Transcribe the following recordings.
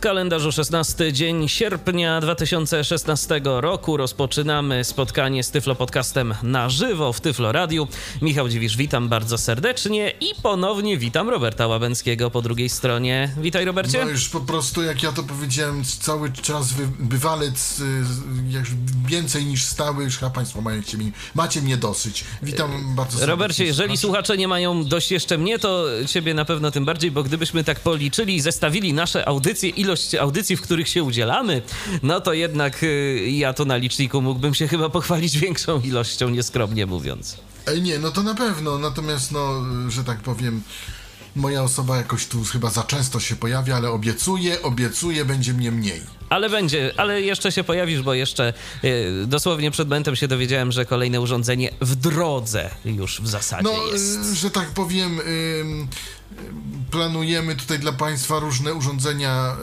Kalendarzu 16 dzień sierpnia 2016 roku rozpoczynamy spotkanie z Tyflo Podcastem na żywo w Tyflo Radiu. Michał Dziwisz, witam bardzo serdecznie i ponownie witam Roberta Łabęckiego po drugiej stronie. Witaj Robercie. No już po prostu, jak ja to powiedziałem, cały czas wy, bywalec, y, więcej niż stały, już chyba Państwo macie, mi, macie mnie dosyć. Witam bardzo serdecznie. Robercie, jeżeli słuchacze nie mają dość jeszcze mnie, to ciebie na pewno tym bardziej, bo gdybyśmy tak policzyli i zestawili nasze audycje, ilość audycji, w których się udzielamy, no to jednak y, ja to na liczniku mógłbym się chyba pochwalić większą ilością, nieskromnie mówiąc. Nie, no to na pewno, natomiast no, że tak powiem, moja osoba jakoś tu chyba za często się pojawia, ale obiecuję, obiecuję, będzie mnie mniej. Ale będzie, ale jeszcze się pojawisz, bo jeszcze y, dosłownie przed momentem się dowiedziałem, że kolejne urządzenie w drodze już w zasadzie No, jest. y, że tak powiem, y, y, planujemy tutaj dla Państwa różne urządzenia,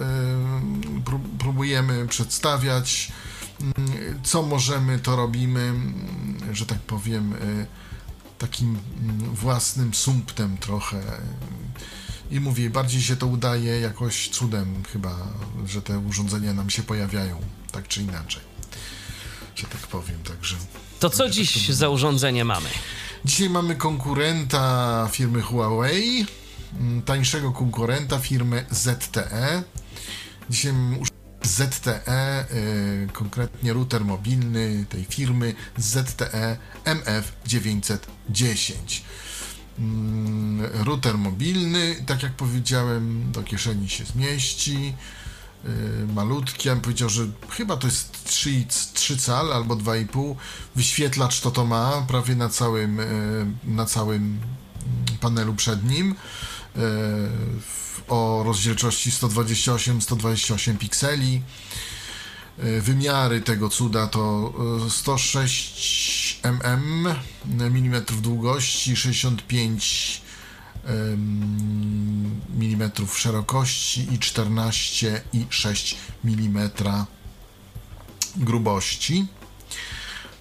y, pró- próbujemy przedstawiać. Y, Co możemy, to robimy, y, że tak powiem, takim y, własnym sumptem trochę. I mówię, bardziej się to udaje jakoś cudem chyba, że te urządzenia nam się pojawiają, tak czy inaczej. Że tak powiem, także... To co dziś za urządzenie mamy? Dzisiaj mamy konkurenta firmy Huawei, mm, tańszego konkurenta firmy ZTE. Dzisiaj ZTE, y, konkretnie router mobilny tej firmy ZTE MF910. Mm, Router mobilny, tak jak powiedziałem, do kieszeni się zmieści. Yy, malutki, ja bym powiedział, że chyba to jest 3, 3 cal albo 2,5. Wyświetlacz to to ma prawie na całym, yy, na całym mm, panelu przednim. Yy, w- o rozdzielczości 128-128 pikseli. Yy, Wymiary tego cuda to yy, 106 mm, mm długości, 65 mm szerokości i 14,6 mm grubości.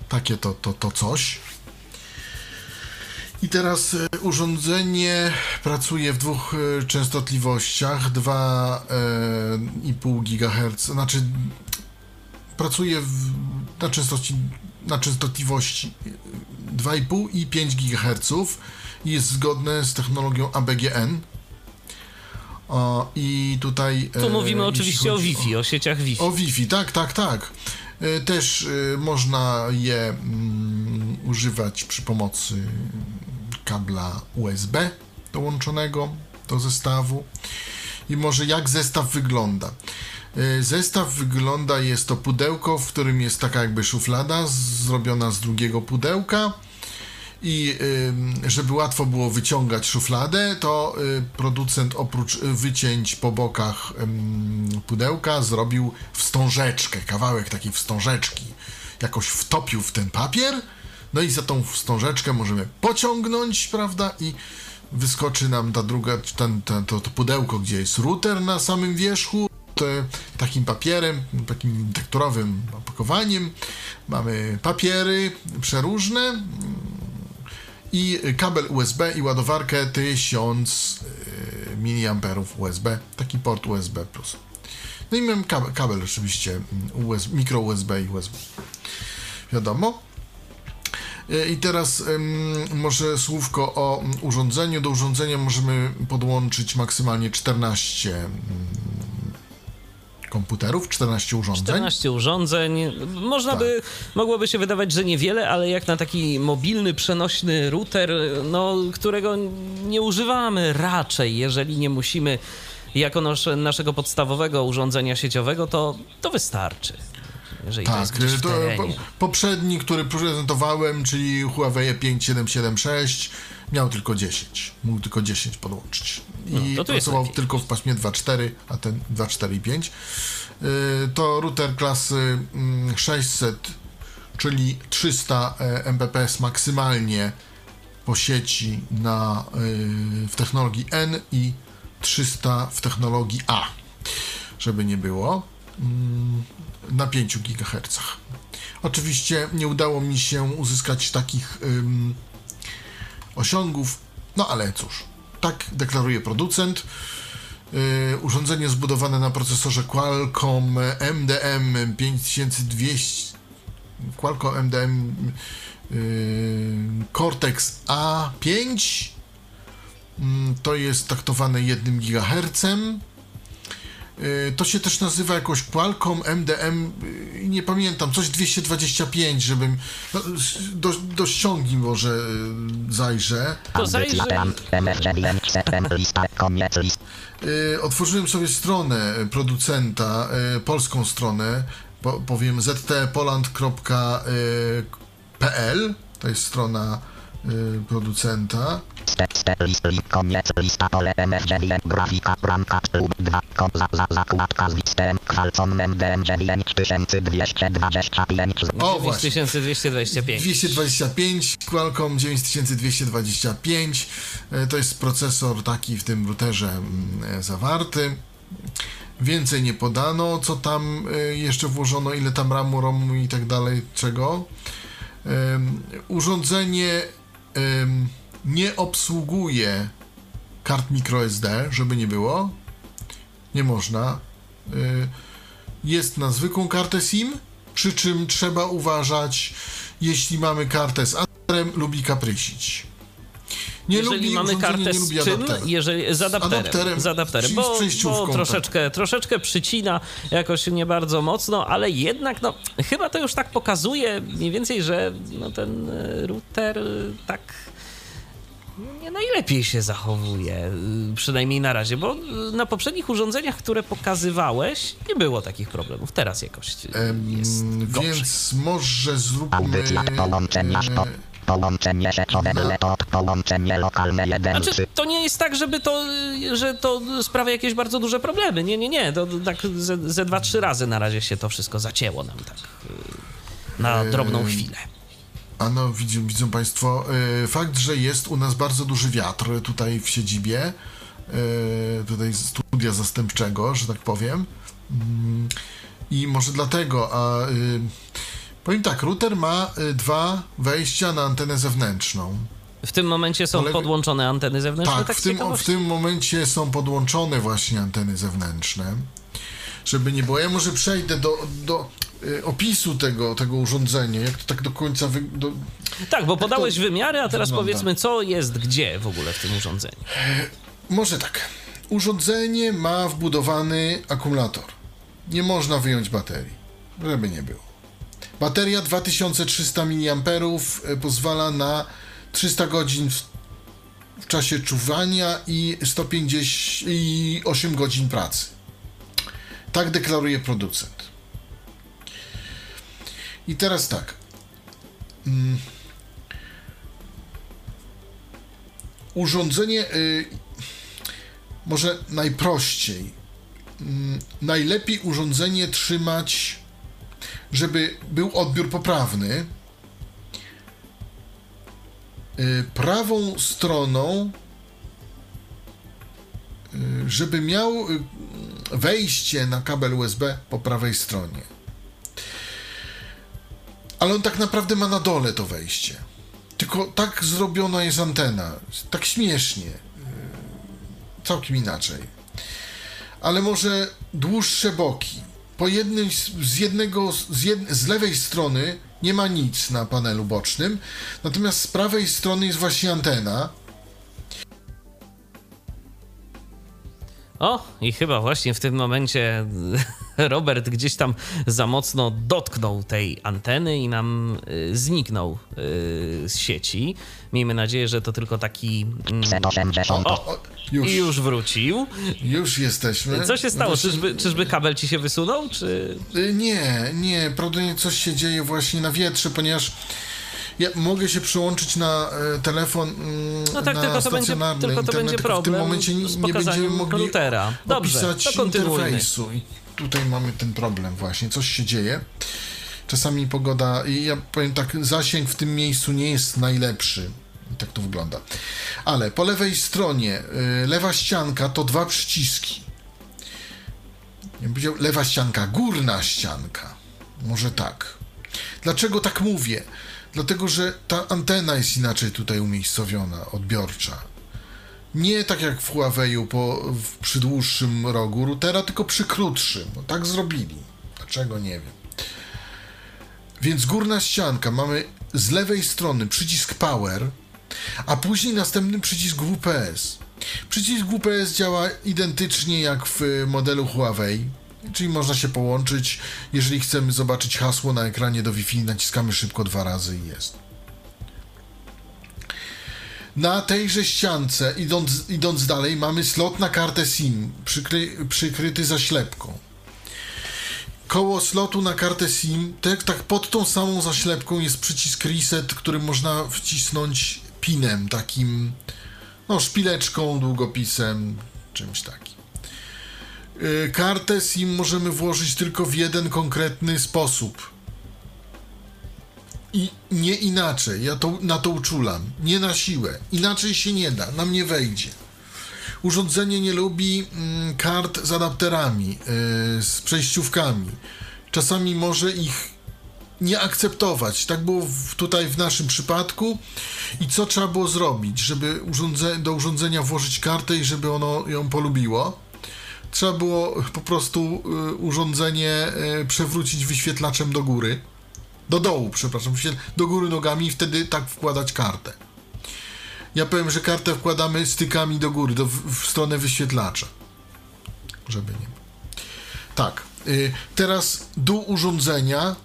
Takie to, to, to coś. I teraz e, urządzenie pracuje w dwóch e, częstotliwościach 2,5 GHz, znaczy pracuje w, na, częstości, na częstotliwości 2,5 i 5 GHz i jest zgodne z technologią ABGN. O, I tutaj. Tu e, mówimy jeśli oczywiście o Wi-Fi, o sieciach Wi-Fi. O Wi-Fi, tak, tak, tak. E, Też e, można je mm, używać przy pomocy kabla USB dołączonego do zestawu. I może jak zestaw wygląda? E, Zestaw wygląda, jest to pudełko, w którym jest taka jakby szuflada zrobiona z drugiego pudełka. I żeby łatwo było wyciągać szufladę, to y, producent oprócz y, wycięć po bokach pudełka zrobił wstążeczkę, kawałek takiej wstążeczki. Jakoś wtopił w ten papier, no i za tą wstążeczkę możemy pociągnąć, prawda? I wyskoczy nam ta druga, ten, ten, to, to pudełko, gdzie jest router na samym wierzchu. Takim papierem, takim tekturowym opakowaniem. Mamy papiery przeróżne, i kabel USB i ładowarkę 1000 y, mAh USB, taki port USB+. No i mam kabel, kabel oczywiście mm, USB, mikro USB i USB. Wiadomo. Y, I teraz może słówko o mm, urządzeniu. Do urządzenia możemy podłączyć maksymalnie 14 mm, komputerów, 14 urządzeń. 14 urządzeń. Można Tak. by, mogłoby się wydawać, że niewiele, ale jak na taki mobilny, przenośny router, no, którego nie używamy raczej, jeżeli nie musimy jako nasze, naszego podstawowego urządzenia sieciowego, to, to wystarczy. Jeżeli to Tak, jest to po, poprzedni, który prezentowałem, czyli Huawei 5776, miał tylko 10. Mógł tylko 10 podłączyć. I No, jest pracował tylko w paśmie 2.4, a ten 2.4.5. Yy, To router klasy mm, 600, czyli 300 e, Mbps maksymalnie po sieci na, yy, w technologii N i 300 w technologii A, żeby nie było, mm, na 5 GHz. Oczywiście nie udało mi się uzyskać takich ym, osiągów, no ale cóż, tak deklaruje producent. Yy, urządzenie zbudowane na procesorze Qualcomm MDM 5200 Qualcomm MDM yy, Cortex A5 yy, to jest taktowane 1 GHz to się też nazywa jakoś Qualcomm MDM yy, nie pamiętam, coś 225 żebym no, do, do ściągi może yy, zajrzę To zajrzyj. Yy, otworzyłem sobie stronę producenta, polską stronę, po, powiem ztpoland.pl, to jest strona producenta. Step, step, list, list, koniec, lista, pole, MF9, grafika, bramka, tub, 2, kom, za, za, zakładka z listem, kwalcon, MDM, 9225. O właśnie, 9225. 225, Qualcomm 9225, yy, to jest procesor taki w tym routerze mm, zawarty. Więcej nie podano, co tam y, jeszcze włożono, ile tam ramu, romu i tak dalej, czego. Urządzenie ym, nie obsługuje kart microSD, żeby nie było. Nie można. Y, jest na zwykłą kartę SIM, przy czym trzeba uważać, jeśli mamy kartę z adapterem, lubi kaprysić. Nie jeżeli mamy kartę nie z lubi czym? Jeżeli, z adapterem. adapterem, z adapterem, bo, bo tak. troszeczkę, troszeczkę przycina jakoś nie bardzo mocno, ale jednak no, chyba to już tak pokazuje mniej więcej, że no, ten e, router e, tak nie najlepiej się zachowuje, e, przynajmniej na razie, bo na poprzednich urządzeniach, które pokazywałeś, nie było takich problemów. Teraz jakoś jest gorzej. Więc może zróbmy. Audycja, połączenia. Połączenie sieciowe, laptop, połączenie lokalne 1, Znaczy, to nie jest tak, żeby to, że to sprawia jakieś bardzo duże problemy. Nie, nie, nie. To tak ze, ze dwa, trzy razy na razie się to wszystko zacięło nam tak y, na drobną Ym. chwilę. A no, widzą, widzą Państwo, e, fakt, że jest u nas bardzo duży wiatr tutaj w siedzibie, e, tutaj studia zastępczego, że tak powiem. Mm, I może dlatego, a powiem tak, router ma y, dwa wejścia na antenę zewnętrzną. W tym momencie są podłączone anteny zewnętrzne, tak, Tak, w tym, w tym momencie są podłączone właśnie anteny zewnętrzne. Żeby nie było, ja może przejdę do, do y, opisu tego, tego urządzenia, jak to tak do końca wy, do, Tak, bo podałeś to wymiary, a teraz wygląda? powiedzmy, co jest gdzie w ogóle w tym urządzeniu. Może tak. Urządzenie ma wbudowany akumulator. Nie można wyjąć baterii, żeby nie było. Bateria 2300 mAh e, pozwala na 300 godzin w, czasie czuwania i 150 i 8 godzin pracy. Tak deklaruje producent. I teraz tak. Mm. Urządzenie y, może najprościej. Mm, Najlepiej urządzenie trzymać, żeby był odbiór poprawny. y, Prawą stroną, y, żeby miał y, wejście na kabel USB po prawej stronie. Ale on tak naprawdę ma na dole to wejście. Tylko tak zrobiona jest antena. Tak śmiesznie całkiem inaczej. Ale może dłuższe boki. Po jednym, z- z jednego, z, jed, z lewej strony nie ma nic na panelu bocznym, natomiast z prawej strony jest właśnie antena. O, i chyba właśnie w tym momencie Robert gdzieś tam za mocno dotknął tej anteny i nam y, zniknął y, z sieci. Miejmy nadzieję, że to tylko taki. Mm, 80. o, O, już, i już wrócił. już jesteśmy. Co się stało? Właśnie- Czyżby, czyżby kabel ci się wysunął? Czy. Y, Nie, nie, prawdopodobnie coś się dzieje właśnie na wietrze, ponieważ ja mogę się przyłączyć na e, telefon mm, No tak, na tylko to będzie, tylko to internet, będzie tylko w tym problem momencie nie, będziemy mogli routera. Dobrze, opisać to interfejsu. I tutaj mamy ten problem właśnie, coś się dzieje. Czasami pogoda, i ja powiem tak, zasięg w tym miejscu nie jest najlepszy. Tak to wygląda. Ale po lewej stronie, y, lewa ścianka to dwa przyciski. Ja powiedział lewa ścianka, górna ścianka. Może tak. Dlaczego tak mówię? Dlatego, że ta antena jest inaczej tutaj umiejscowiona, odbiorcza. Nie tak jak w Huawei'u po, w, przy dłuższym rogu routera, tylko przy krótszym. No, tak zrobili. Dlaczego nie wiem. Więc górna ścianka, mamy z lewej strony przycisk Power, a później następny przycisk WPS. Przycisk WPS działa identycznie jak w modelu Huawei, czyli można się połączyć. Jeżeli chcemy zobaczyć hasło na ekranie do Wi-Fi, naciskamy szybko dwa razy i jest. Na tejże ściance, idąc, idąc dalej, mamy slot na kartę SIM, przykry, przykryty zaślepką. Koło slotu na kartę SIM, tak, tak pod tą samą zaślepką jest przycisk reset, który można wcisnąć pinem, takim, no, szpileczką, długopisem, czymś takim. Yy, kartę SIM możemy włożyć tylko w jeden konkretny sposób. I nie inaczej. Ja to, na to uczulam. Nie na siłę. Inaczej się nie da. Nam nie wejdzie. Urządzenie nie lubi mm, kart z adapterami, yy, z przejściówkami. Czasami może ich nie akceptować. Tak było w, tutaj w naszym przypadku. I co trzeba było zrobić, żeby urządze, do urządzenia włożyć kartę i żeby ono ją polubiło? Trzeba było po prostu y, urządzenie y, przewrócić wyświetlaczem do góry. Do dołu, przepraszam, do góry nogami i wtedy tak wkładać kartę. Ja powiem, że kartę wkładamy stykami do góry, do, w, stronę wyświetlacza. Żeby nie. Tak. Y, teraz dół urządzenia.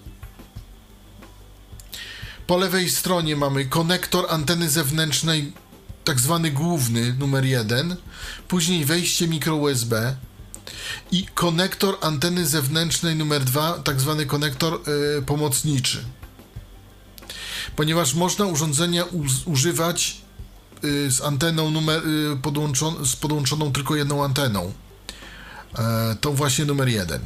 Po lewej stronie mamy konektor anteny zewnętrznej, tak zwany główny, numer jeden. Później wejście mikro USB i konektor anteny zewnętrznej numer 2, tak zwany konektor y, pomocniczy. Ponieważ można urządzenia używać y, z anteną numer, y, z podłączoną tylko jedną anteną. To właśnie numer 1.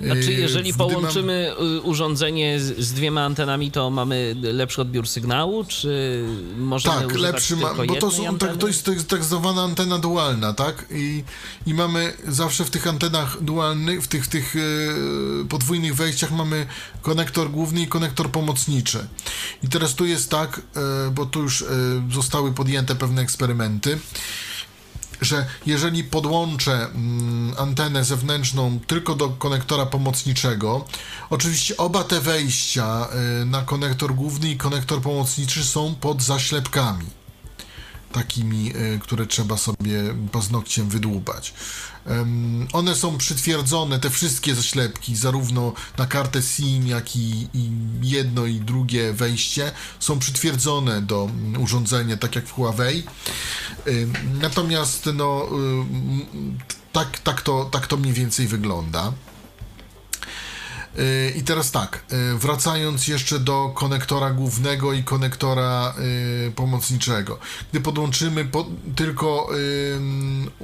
Znaczy, jeżeli połączymy mam... urządzenie z, z, dwiema antenami, to mamy lepszy odbiór sygnału, czy możemy Tak, lepszy ma, bo to, są, tak, to jest tak, zwana antena dualna, tak? I, I mamy zawsze w tych antenach dualnych, w tych, w tych e, podwójnych wejściach mamy konektor główny i konektor pomocniczy. I teraz tu jest tak, e, bo tu już zostały podjęte pewne eksperymenty, że jeżeli podłączę mm, antenę zewnętrzną tylko do konektora pomocniczego, oczywiście oba te wejścia y, na konektor główny i konektor pomocniczy są pod zaślepkami takimi, y, które trzeba sobie paznokciem wydłubać. One są przytwierdzone, te wszystkie zaślepki, zarówno na kartę SIM, jak i, jedno i drugie wejście, są przytwierdzone do mm, urządzenia, tak jak w Huawei. Natomiast no, tak, tak, to, tak to mniej więcej wygląda. I teraz tak, y, wracając jeszcze do konektora głównego i konektora y, pomocniczego. Gdy podłączymy po, tylko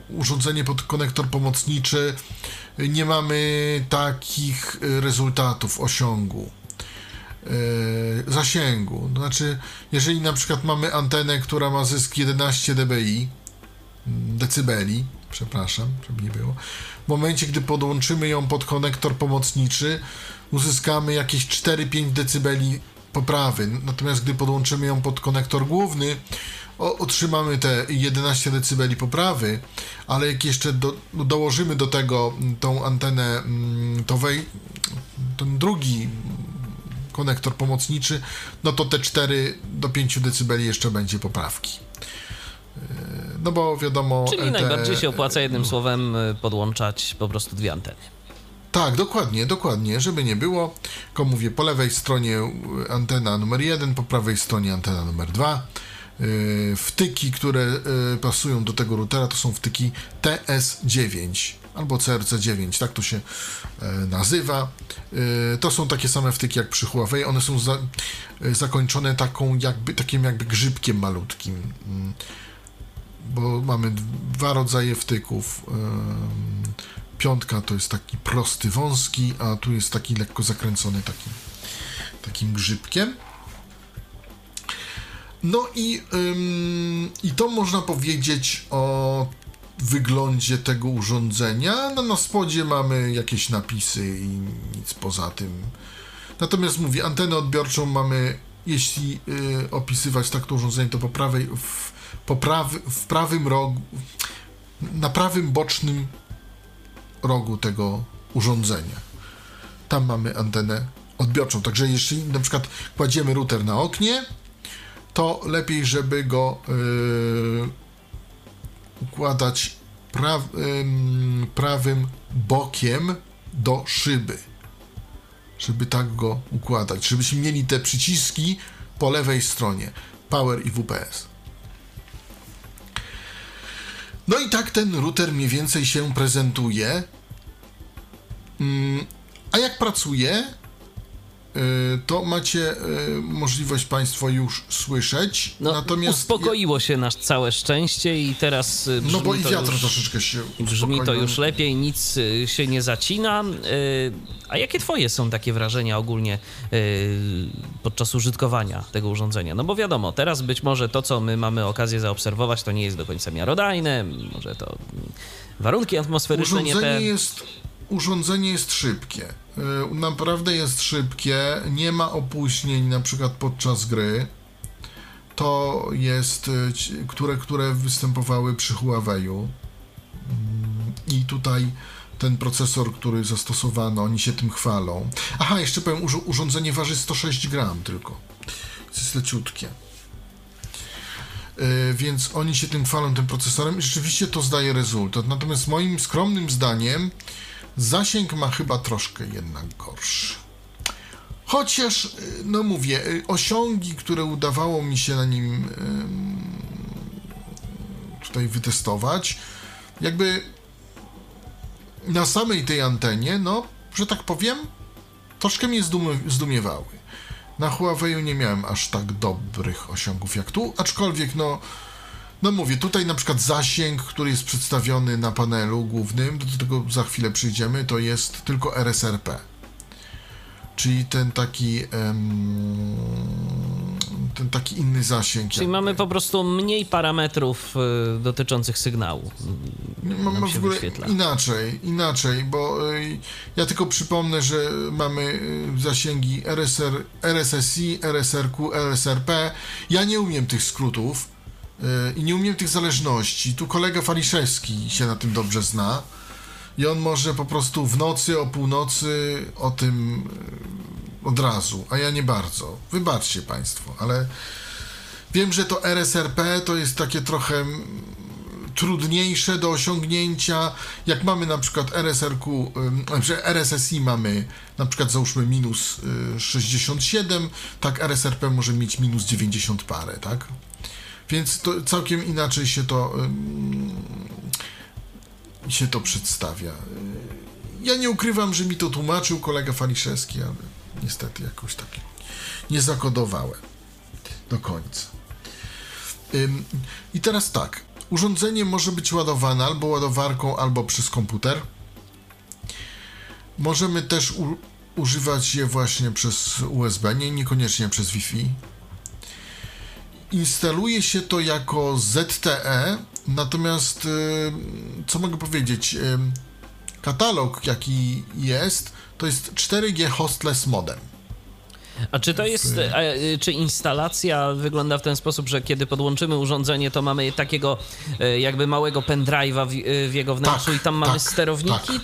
urządzenie pod konektor pomocniczy, nie mamy takich rezultatów osiągu. Y, zasięgu. Znaczy, jeżeli na przykład mamy antenę, która ma zysk 11 dBi, decybeli, przepraszam, żeby nie było. W momencie, gdy podłączymy ją pod konektor pomocniczy, uzyskamy jakieś 4-5 dB poprawy. Natomiast gdy podłączymy ją pod konektor główny, o, otrzymamy te 11 dB poprawy, ale jak jeszcze do, dołożymy do tego tą antenę, mm, to wej, ten drugi konektor pomocniczy, no to te 4 do 5 dB jeszcze będzie poprawki. No bo wiadomo. Czyli najbardziej się opłaca jednym słowem y, podłączać po prostu dwie anteny. Tak, dokładnie, dokładnie, żeby nie było. Tylko mówię, po lewej stronie antena numer 1, po prawej stronie antena numer 2. Y, wtyki, które y, pasują do tego routera, to są wtyki TS9 albo CRC9, tak to się nazywa. To są takie same wtyki jak przy Huawei, one są za, zakończone taką jakby, takim jakby grzybkiem malutkim. Bo mamy dwa rodzaje wtyków. Piątka to jest taki prosty, wąski, a tu jest taki lekko zakręcony takim, takim grzybkiem. No i, i to można powiedzieć o wyglądzie tego urządzenia. No, na spodzie mamy jakieś napisy i nic poza tym. Natomiast mówię, antenę odbiorczą mamy, jeśli y, opisywać tak to urządzenie, to po prawej, w, po prawy, w prawym rogu, na prawym bocznym rogu tego urządzenia. Tam mamy antenę odbiorczą. Także jeśli na przykład kładziemy router na oknie, to lepiej, żeby go yy, układać pra, yy, prawym bokiem do szyby. Żeby tak go układać. Żebyśmy mieli te przyciski po lewej stronie. Power i WPS. No i tak ten router mniej więcej się prezentuje. Mm, a jak pracuje, to macie y, możliwość Państwo już słyszeć. No, Natomiast uspokoiło się nasz całe szczęście i teraz brzmi No bo i wiatr już, troszeczkę się Brzmi to uspokoił. już lepiej, nic się nie zacina. A jakie twoje są takie wrażenia ogólnie podczas użytkowania tego urządzenia? No bo wiadomo, teraz być może to, co my mamy okazję zaobserwować, to nie jest do końca miarodajne, może to warunki atmosferyczne nie te... Urządzenie jest, urządzenie jest szybkie. Y, Naprawdę jest szybkie, nie ma opóźnień na przykład podczas gry. To jest, y, które, które występowały przy Huawei'u. Mm, I tutaj ten procesor, który zastosowano, oni się tym chwalą. Aha, jeszcze powiem, urządzenie waży 106 gram tylko. Jest leciutkie. Y, więc oni się tym chwalą, tym procesorem i rzeczywiście to zdaje rezultat. Natomiast moim skromnym zdaniem zasięg ma chyba troszkę jednak gorszy. Chociaż, y, no mówię, y, osiągi, które udawało mi się na nim tutaj wytestować, jakby na samej tej antenie, no, że tak powiem, troszkę mnie zdumie, zdumiewały. Na Huawei'u nie miałem aż tak dobrych osiągów jak tu, aczkolwiek no, no mówię, tutaj na przykład zasięg, który jest przedstawiony na panelu głównym, do tego za chwilę przyjdziemy, to jest tylko RSRP. Czyli ten taki ten taki inny zasięg. Czyli jakby. mamy po prostu mniej parametrów y, dotyczących sygnału. Mam, nam mam się w ogóle wyświetla. inaczej, inaczej, bo y, ja tylko przypomnę, że mamy y, zasięgi RSR, RSSI, RSRQ, RSRP. Ja nie umiem tych skrótów i nie umiem tych zależności. Tu kolega Faliszewski się na tym dobrze zna i on może po prostu w nocy, o północy o tym y, od razu, a ja nie bardzo. Wybaczcie Państwo, ale wiem, że to RSRP to jest takie trochę mm, trudniejsze do osiągnięcia. Jak mamy na przykład RSRQ, ym, że RSSI mamy na przykład załóżmy minus y, 67, tak RSRP może mieć minus 90 parę, tak? Więc to całkiem inaczej się to się to przedstawia. Ja nie ukrywam, że mi to tłumaczył kolega Faliszewski, ale niestety jakoś tak nie zakodowałem do końca. I teraz tak. Urządzenie może być ładowane albo ładowarką, albo przez komputer. Możemy też używać je właśnie przez USB, nie, niekoniecznie przez Wi-Fi. Instaluje się to jako ZTE, natomiast y, co mogę powiedzieć? Y, katalog, jaki jest, to jest 4G hostless modem. A czy to jest, a, y, czy instalacja wygląda w ten sposób, że kiedy podłączymy urządzenie, to mamy takiego jakby małego pendrive'a w, w jego wnętrzu i tam mamy sterowniki? Tak,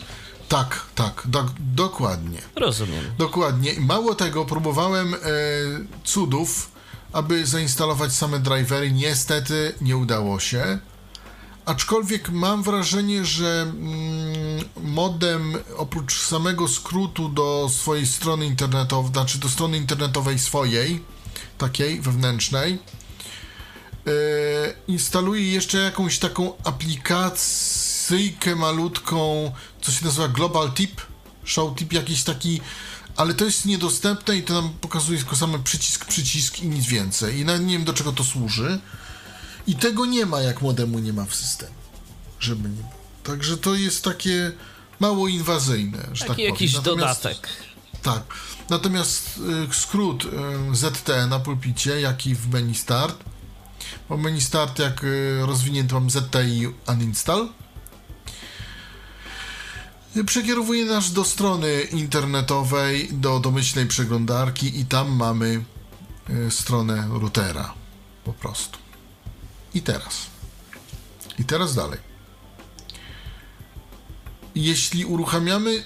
tak, tak do, dokładnie. Rozumiem. Dokładnie. I Mało tego, próbowałem e, cudów, aby zainstalować same drivery. Niestety nie udało się. Aczkolwiek mam wrażenie, że mm, modem oprócz samego skrótu do swojej strony internetowej, znaczy do strony internetowej swojej, takiej wewnętrznej, e, instaluje jeszcze jakąś taką aplikacyjkę malutką, co się nazywa Global Tip, Show Tip jakiś taki, ale to jest niedostępne i to nam pokazuje tylko same przycisk, przycisk i nic więcej. I nawet nie wiem do czego to służy. I tego nie ma, jak modemu nie ma w systemie. Żeby nie było. Także to jest takie mało inwazyjne, że Taki tak powiem. jakiś Natomiast- dodatek. tak. Natomiast y, skrót y, ZT na pulpicie, jak i w menu start. Bo menu start, jak y, rozwinięty mam ZT i uninstall. Przekierowuje nas do strony internetowej, do domyślnej przeglądarki i tam mamy y, stronę routera. Po prostu. I teraz. I teraz dalej. Jeśli uruchamiamy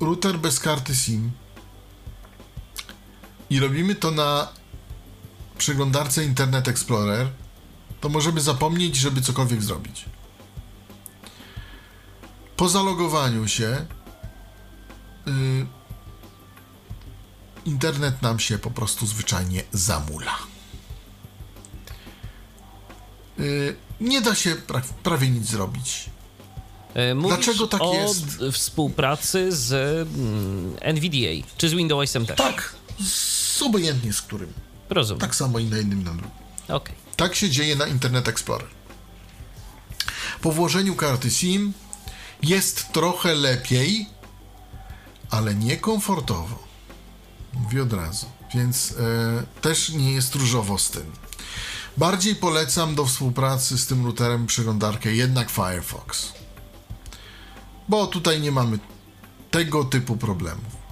router bez karty SIM i robimy to na przeglądarce Internet Explorer, to możemy zapomnieć, żeby cokolwiek zrobić. Po zalogowaniu się yy, internet nam się po prostu zwyczajnie zamula. Yy, nie da się pra prawie nic zrobić. E, Mówisz Dlaczego tak o jest? współpracy z mm, NVDA, czy z Windowsem też? Tak, z, obojętnie z którym. Rozumiem. Tak samo i na jednym i na drugim. Okej. Tak się dzieje na Internet Explorer. Po włożeniu karty SIM jest trochę lepiej, ale niekomfortowo. Mówię od razu. Więc e, też nie jest różowo z tym. Bardziej polecam do współpracy z tym routerem przeglądarkę jednak Firefox. Bo tutaj nie mamy tego typu problemów.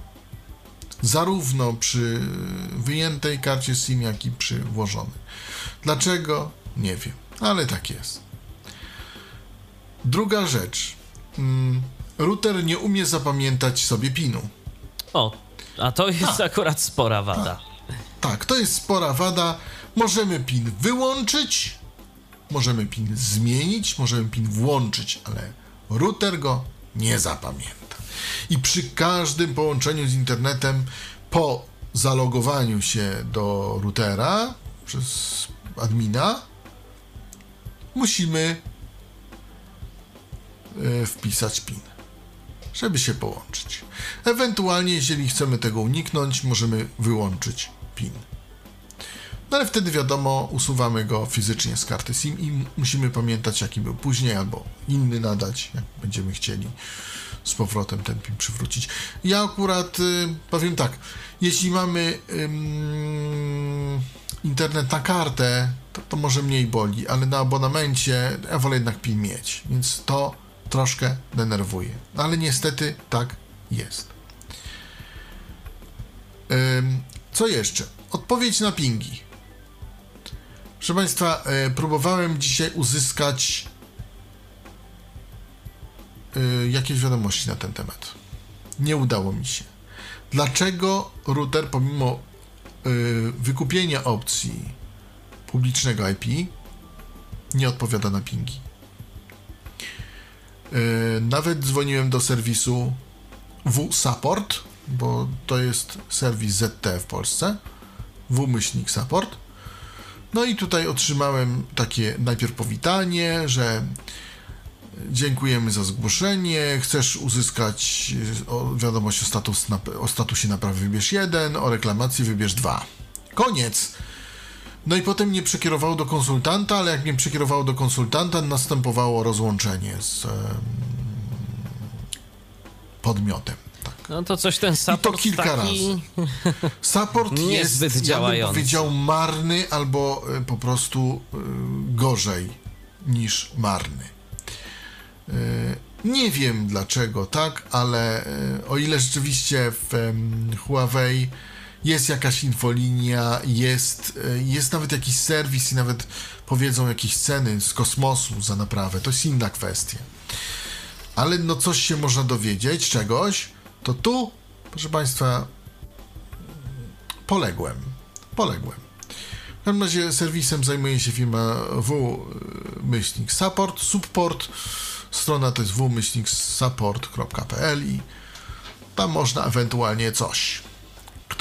Zarówno przy wyjętej karcie SIM, jak i przy włożonej. Dlaczego? Nie wiem, ale tak jest. Druga rzecz. Mm, router nie umie zapamiętać sobie pinu. O, a to jest akurat spora wada. Tak, to jest spora wada. Możemy pin wyłączyć, możemy pin zmienić, możemy pin włączyć, ale router go nie zapamięta. I przy każdym połączeniu z internetem po zalogowaniu się do routera przez admina musimy wpisać PIN, żeby się połączyć. Ewentualnie, jeżeli chcemy tego uniknąć, możemy wyłączyć PIN. No ale wtedy wiadomo, usuwamy go fizycznie z karty SIM i musimy pamiętać, jaki był później, albo inny nadać, jak będziemy chcieli z powrotem ten PIN przywrócić. Ja akurat y, powiem tak, jeśli mamy internet na kartę, to, to może mniej boli, ale na abonamencie ja wolę jednak PIN mieć, więc to troszkę denerwuje. Ale niestety tak jest. Co jeszcze? Odpowiedź na pingi. Proszę Państwa, e, próbowałem dzisiaj uzyskać e, jakieś wiadomości na ten temat. Nie udało mi się. Dlaczego router, pomimo e, wykupienia opcji publicznego IP, nie odpowiada na pingi? E, Nawet dzwoniłem do serwisu W-Support, bo to jest serwis ZT w Polsce. W-myślnik support. No i tutaj otrzymałem takie najpierw powitanie, że dziękujemy za zgłoszenie, chcesz uzyskać o, wiadomość o, status, o statusie naprawy wybierz 1, o reklamacji wybierz 2. Koniec! No i potem mnie przekierowało do konsultanta, ale jak mnie przekierowało do konsultanta, następowało rozłączenie z em, podmiotem. Tak. No to coś ten support kilka taki... razy. Support jest, Niezbyt ja bym działający. powiedział, marny albo y, po prostu y, gorzej niż marny. Y, Nie wiem dlaczego tak, ale o ile rzeczywiście w Huawei jest jakaś infolinia, jest, y, jest nawet jakiś serwis i nawet powiedzą jakieś ceny z kosmosu za naprawę, to jest inna kwestia ale no coś się można dowiedzieć, czegoś, to tu, proszę Państwa, poległem. Poległem. W każdym razie serwisem zajmuje się firma w-myślnik support, support. Strona to jest w-support.pl i tam można ewentualnie coś,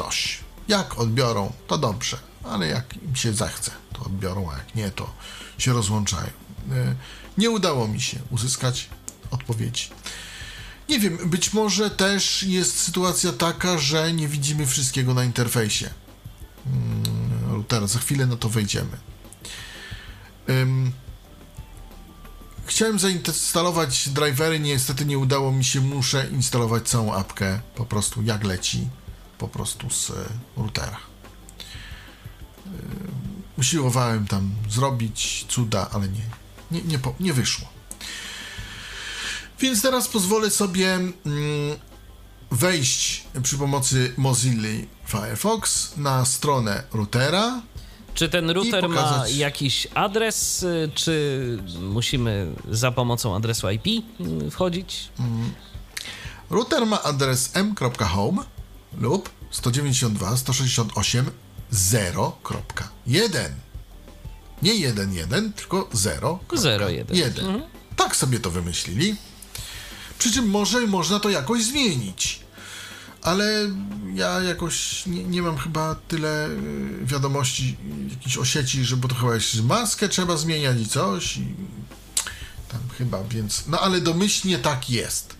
ktoś. Jak odbiorą, to dobrze, ale jak im się zachce, to odbiorą, a jak nie, to się rozłączają. E, Nie udało mi się uzyskać odpowiedzi. Nie wiem, być może też jest sytuacja taka, że nie widzimy wszystkiego na interfejsie mm, routera. Za chwilę na to wejdziemy. Chciałem zainstalować drivery, niestety nie udało mi się, muszę instalować całą apkę po prostu jak leci, po prostu z e, routera. Ym, Usiłowałem tam zrobić cuda, ale nie, nie, nie, po, nie wyszło. Więc teraz pozwolę sobie mm, wejść przy pomocy Mozilla Firefox na stronę routera. Czy ten router ma pokazać- jakiś adres, y, czy musimy za pomocą adresu IP wchodzić? Router ma adres m.home lub 192.168.0.1. Nie 1.1, tylko 0.1. 0.1. Tak sobie to wymyślili. Przy czym może można to jakoś zmienić. Ale ja jakoś nie, nie mam chyba tyle y, wiadomości jakichś o sieci, że bo to chyba jeszcze maskę trzeba zmieniać i coś. I tam chyba, więc. No ale domyślnie tak jest.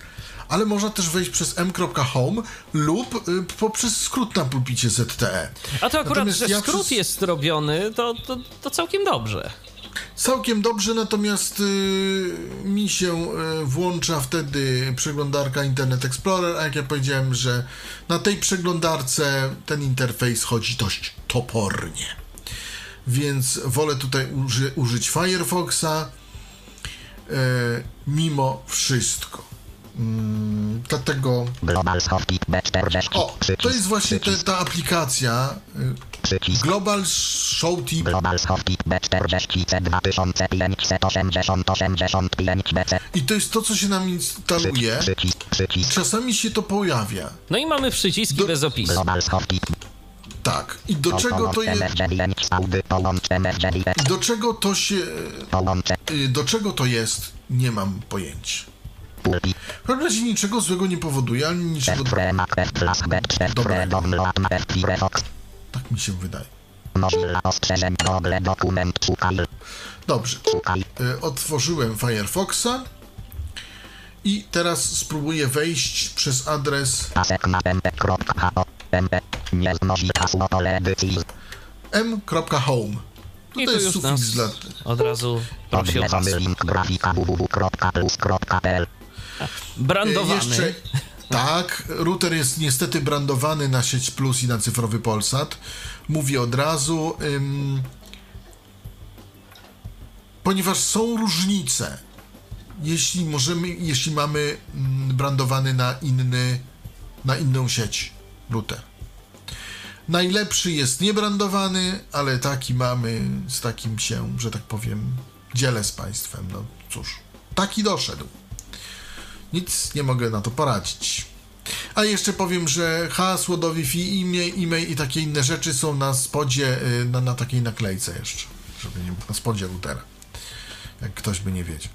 Ale można też wejść przez m.home lub y, poprzez skrót na pulpicie ZTE. A to akurat, Natomiast że ja skrót przez- jest robiony, to, to, to całkiem dobrze. Całkiem dobrze, natomiast y, mi się y, włącza wtedy przeglądarka Internet Explorer, a jak ja powiedziałem, że na tej przeglądarce ten interfejs chodzi dość topornie. Więc wolę tutaj uży, użyć Firefoxa y, mimo wszystko. Mm, dlatego. Global Software B40. O, to jest właśnie te, ta aplikacja y, Przycisk. Global Showtip Global Software B40 C2580 BC. i to jest to, co się nam instaluje. Przycisk. Przycisk. Czasami się to pojawia. No i mamy przyciski Do- bez opisu. Tak. I do czego to jest. MF9 Saudy. Połącz MF9. Do czego to się. Y, Do czego to jest, nie mam pojęcia. Każdym razie niczego złego nie powoduje, ani niczego. F3 Mac F Plus B Dobra. F3 Download F Firefox. Tak mi się wydaje. Dobrze. Y, Otworzyłem Firefoxa. I teraz spróbuję wejść przez adres m.home. I To jest nas dla. od razu prosi o hasło. Brandowany. Jeszcze, tak, router jest niestety brandowany na sieć Plus i na cyfrowy Polsat. Mówię od razu, ym, ponieważ są różnice. Jeśli możemy, jeśli mamy mm, brandowany na inny, na inną sieć router. Najlepszy jest niebrandowany, ale taki mamy, z takim się, że tak powiem, dzielę z Państwem. No cóż, taki doszedł. Nic nie mogę na to poradzić. A jeszcze powiem, że hasło do Wi-Fi, imię, e-mail i takie inne rzeczy są na spodzie, y, na, na takiej naklejce jeszcze, żeby nie na spodzie routera. Jak ktoś by nie wiedział.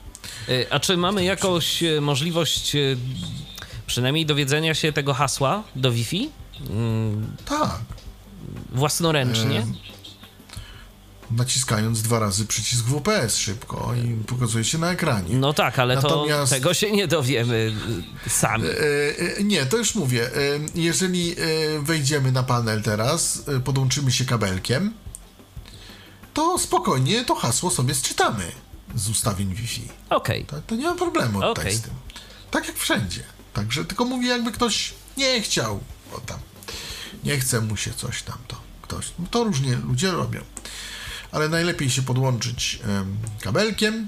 Y, A czy mamy jakąś y, możliwość przynajmniej dowiedzenia się tego hasła do Wi-Fi? Mm, Tak, Własnoręcznie? Naciskając dwa razy przycisk WPS szybko i pokazuje się na ekranie. No tak, ale Natomiast- to tego się nie dowiemy y, sami. E, e, Nie, to już mówię. E, Jeżeli wejdziemy na panel teraz, podłączymy się kabelkiem, to spokojnie to hasło sobie sczytamy z ustawień Wi-Fi. Okej. To, to nie ma problemu tutaj Okej. z tym. Tak jak wszędzie. Także tylko mówię, jakby ktoś nie chciał, bo tam nie chce mu się coś tam, to ktoś. No to różnie ludzie robią. Ale najlepiej się podłączyć em, kabelkiem.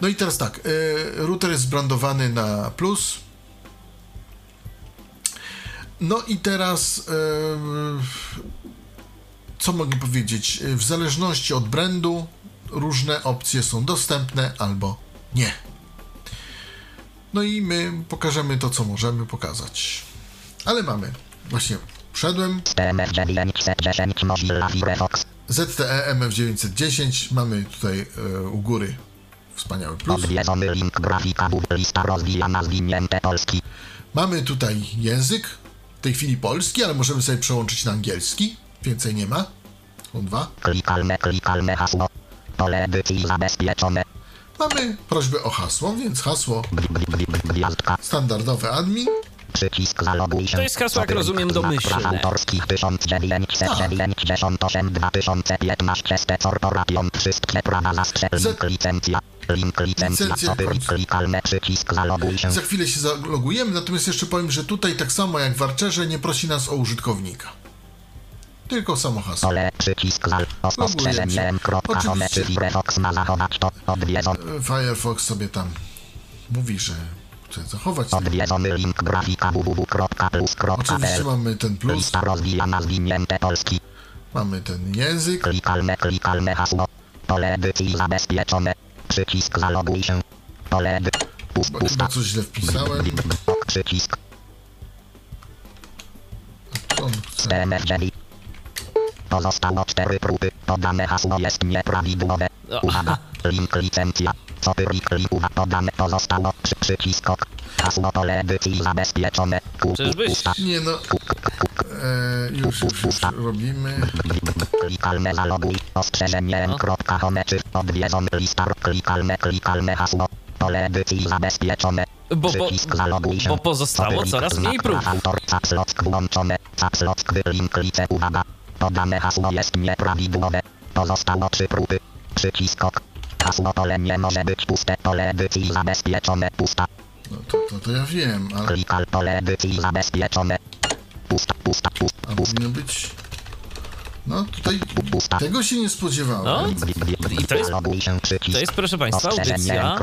No i teraz tak, e, router jest brandowany na plus. No i teraz co mogę powiedzieć? W zależności od brandu różne opcje są dostępne albo nie. No i my pokażemy to, co możemy pokazać. Ale mamy. Właśnie wszedłem. TMF9 C10 Mozilla Firefox. ZTE MF910. Mamy tutaj e, u góry wspaniały plus. Odwiedzony link grafika. Lista rozwijana zwinięte polski. Mamy tutaj język. W tej chwili polski, ale możemy sobie przełączyć na angielski. Więcej nie ma. Są dwa. Klikalne, klikalne hasło. Pole edycji zabezpieczone. Mamy prośbę o hasło, więc hasło standardowe admin. Przycisk zaloguj się. To jest hasło, jak rozumiem, domyślne. praw autorskich 1998 2015 ST Corporation. Wszystkie prawa zastrzel. Z- Link licencja. Link licencja. Końcu. klikalne przycisk zaloguj się. Za chwilę się zalogujemy, natomiast jeszcze powiem, że tutaj tak samo jak w Archerze nie prosi nas o użytkownika. Tylko samo hasło. Pole przycisk zal. Ostrzeżenie m.home czy Firefox ma zachować to. Firefox sobie tam mówi, że chcę zachować. ten- Odwiedzony link grafika www.plus.pl Oczywiście mamy ten plus, Lista rozwijana zwinięte polski. mamy ten język. Klikalne, klikalne hasło. Pole edycji zabezpieczone. Przycisk zaloguj się. Pole edy... Pust, Chyba, pusta. coś źle wpisałem. Przycisk. On chce? DNF9. Pozostało cztery próby. Podane hasło jest nieprawidłowe. O, Uwaga. Link licencja. Co ty klik uwaga. Podane pozostało. Przy, przycisk ok. Hasło pole edycji zabezpieczone. Ku, Czyżbyś? pusta. Nie no, Ku, ku, ku, e, już, już, już robimy. Klikalne zaloguj. Ostrzeżenie No. kropka home czy odwiedzony listar. Klikalne, klikalne hasło. Pole edycji zabezpieczone. Bo, bo, Przycisk zaloguj się. bo pozostało coraz mniej prób. Autor capslock włączone. Capslock link lice uwaga. Podane hasło jest nieprawidłowe. Pozostało trzy próby. Przycisk ok. Hasło pole nie może być puste. Pole edycji zabezpieczone. Pusta. No to, to, to ja wiem, ale Klikal pole edycji zabezpieczone. Pusta, pusta, pusta, a pusta. powinno być... No tutaj Pusta. tego się nie spodziewałem. No, I to jest- to jest, proszę Państwa, audycja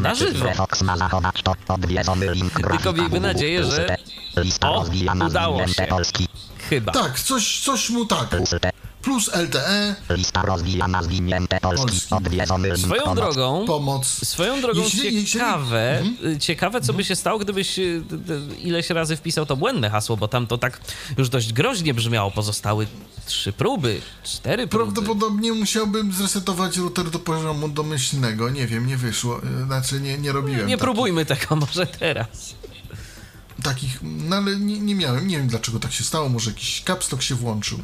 na żywo. Fox ma zachować to odwiedzony link grafika miejmy nadzieję, że- Lista O, udało się. Polski. Chyba. Tak, coś, coś mu tak. Plus LTE, Lista rozwijana zwinięte Polski. Polski. Odwiedzony Swoją pomoc. drogą, pomoc. Swoją drogą Jeśli- jeśli- ciekawe, Mhm. y, ciekawe co by się stało, gdybyś y, ileś razy wpisał to błędne hasło, bo tam to tak już dość groźnie brzmiało. Pozostały trzy próby, cztery próby. Prawdopodobnie musiałbym zresetować router do poziomu domyślnego. Nie wiem, nie wyszło. e, Znaczy nie, nie robiłem Nie takich- próbujmy tego może teraz. takich, no ale nie, nie miałem, nie wiem dlaczego tak się stało, może jakiś capstock się włączył.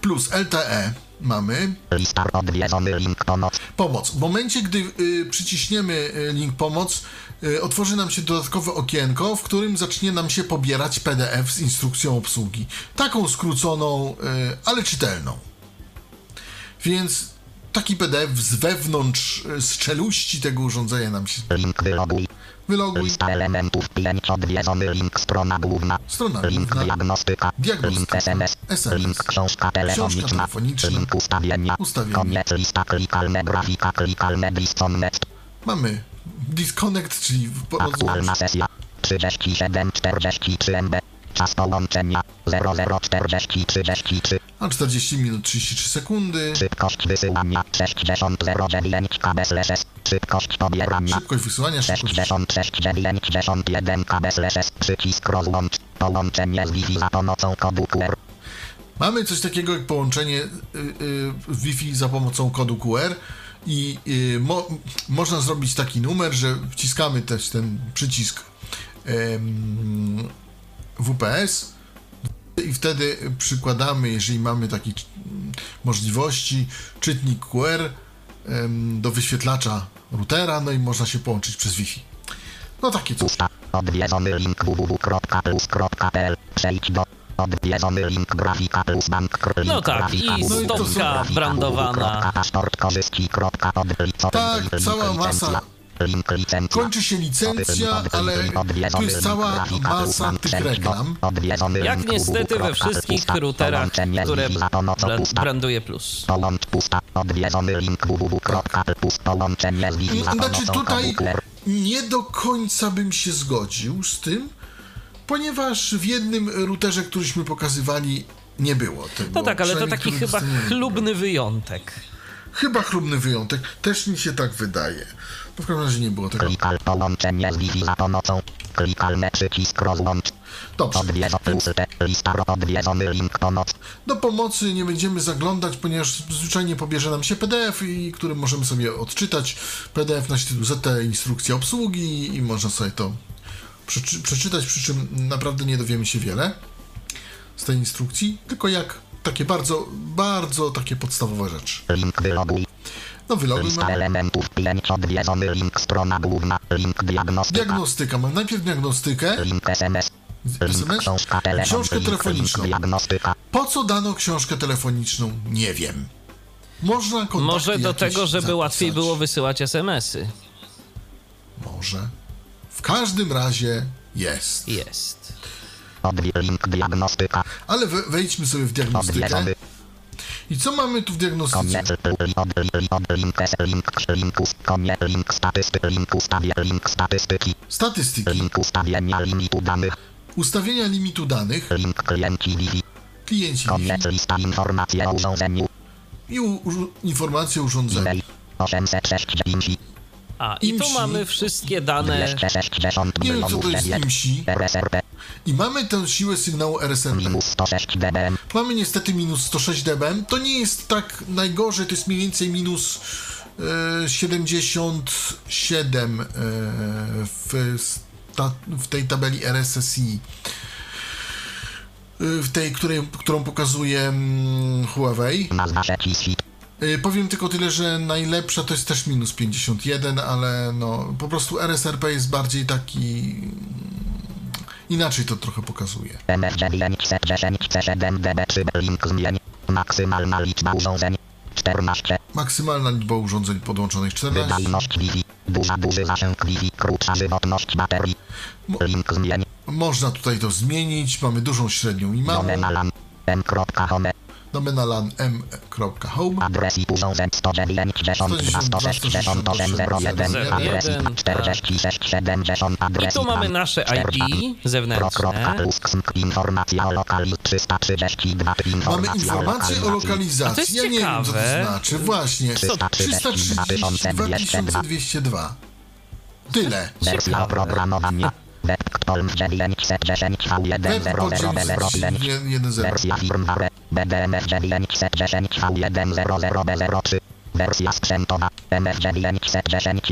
Plus LTE mamy pomoc. W momencie, gdy y, przyciśniemy y, link pomoc, y, otworzy nam się dodatkowe okienko, w którym zacznie nam się pobierać PDF z instrukcją obsługi. Taką skróconą, ale czytelną. Więc taki PDF z wewnątrz, z czeluści tego urządzenia nam się. Wyloguj. Lista elementów 5 odwiedzony link strona główna. Strona Link główna. diagnostyka. Diagnostyka. Link SMS. SMS. Link książka telefoniczna. telefoniczna. Link ustawienia. Ustawienia. Koniec lista klikalne grafika klikalne disconnect. Mamy disconnect, czyli w- Aktualna sesja 3743 MB. Czas połączenia 0040 33. a 40 minut 33 sekundy. Szybkość wysyłania 6009 kbps. Szybkość pobierania Szybkość wysyłania, szybkość 6691 kbps. Przycisk rozłącz. Połączenie z Wi-Fi za pomocą kodu QR. Mamy coś takiego jak połączenie y, y, Wi-Fi za pomocą kodu QR i y, mo, można zrobić taki numer, że wciskamy też ten przycisk em, WPS i wtedy przykładamy, jeżeli mamy takie mm, możliwości, czytnik QR do wyświetlacza routera, no i można się połączyć przez Wi-Fi. No takie coś. Odwiedzony link www.plus.pl. Przejdź do odwiedzony link grafika plus bank. link No tak, grafika i stopka brandowana. Tak, cała masa. Kończy się licencja, ale tu jest cała masa tych reklam. Jak niestety we wszystkich routerach, które bra- branduje plus. Za Znaczy tutaj nie do końca bym się zgodził z tym, ponieważ w jednym routerze, któryśmy pokazywali, nie było tego. No tak, ale to taki chyba chlubny wyjątek. Chyba chlubny wyjątek. Też mi się tak wydaje. No w każdym razie nie było tego. Klikal połączenie z Wi-Fi za pomocą. Klikalny przycisk rozłącz. Dobrze. Odwiedzo plus T. Lista ro- odwiedzony link pomoc. Do pomocy nie będziemy zaglądać, ponieważ zwyczajnie pobierze nam się PDF, i który możemy sobie odczytać. PDF nosi tytuł ZT instrukcja obsługi i można sobie to przeczy- przeczytać, przy czym naprawdę nie dowiemy się wiele z tej instrukcji, tylko jak takie bardzo, bardzo takie podstawowe rzeczy. Link wyloguj. No wyloguj Lista mamy elementów 5 odwiedzony link strona główna. Link diagnostyka. diagnostyka. Mam najpierw diagnostykę, Link SMS. SMS, książka telefon. książkę telefoniczną. Link diagnostyka. Po co dano książkę telefoniczną? Nie wiem. Można Może do tego, żeby zapisać. łatwiej było wysyłać SMS-y. Może. W każdym razie jest. Jest. Link diagnostyka. Ale we, wejdźmy sobie w diagnostykę Odwiedzony. I co mamy tu w diagnostyce? Statystyki. Ustawienia limitu danych. Ustawienia limitu danych, link klienci Wi-Fi klienci Wi-Fi koniec lista informacji o urządzeniu. I u, u, informacje o urządzeniu. e-mail 869 A, i tu mamy wszystkie dane. 260 Nie wiem, co to jest IMSI. RSRP I mamy tę siłę sygnału RSRP. minus 106 dBm Mamy niestety minus 106 dB. To nie jest tak najgorzej, to jest mniej więcej minus e, 77 e, w, sta, w tej tabeli RSSI. E, W tej, której, którą pokazuje mm, Huawei. nazwa E, Powiem tylko tyle, że najlepsza to jest też minus 51, ale no po prostu RSRP jest bardziej taki. mm, Inaczej to trochę pokazuje. MF910C7 dB3 link zmień maksymalna liczba urządzeń 14 Maksymalna liczba urządzeń podłączonych 14. wydajność Wi-Fi duża duży zasięg Wi-Fi krótsza żywotność baterii Mo- link zmień Można tutaj to zmienić. Mamy dużą, średnią i małą. m.home Domena lan m.home. adres i urządzeń 192 168 01 adres IP 4670 I adres tu mamy nasze 4 ID zewnętrzne. informacja o lokalizacji 332 Mamy informacje o lokalizacji. jest Ja nie wiem, co to ciekawe. znaczy. Właśnie. 332 202. Tyle. Wersja oprogramowania. WebPolm 910 V100001. 1.0. Wersja firmware. BDMF 910 V100003. Wersja sprzętowa. MF 910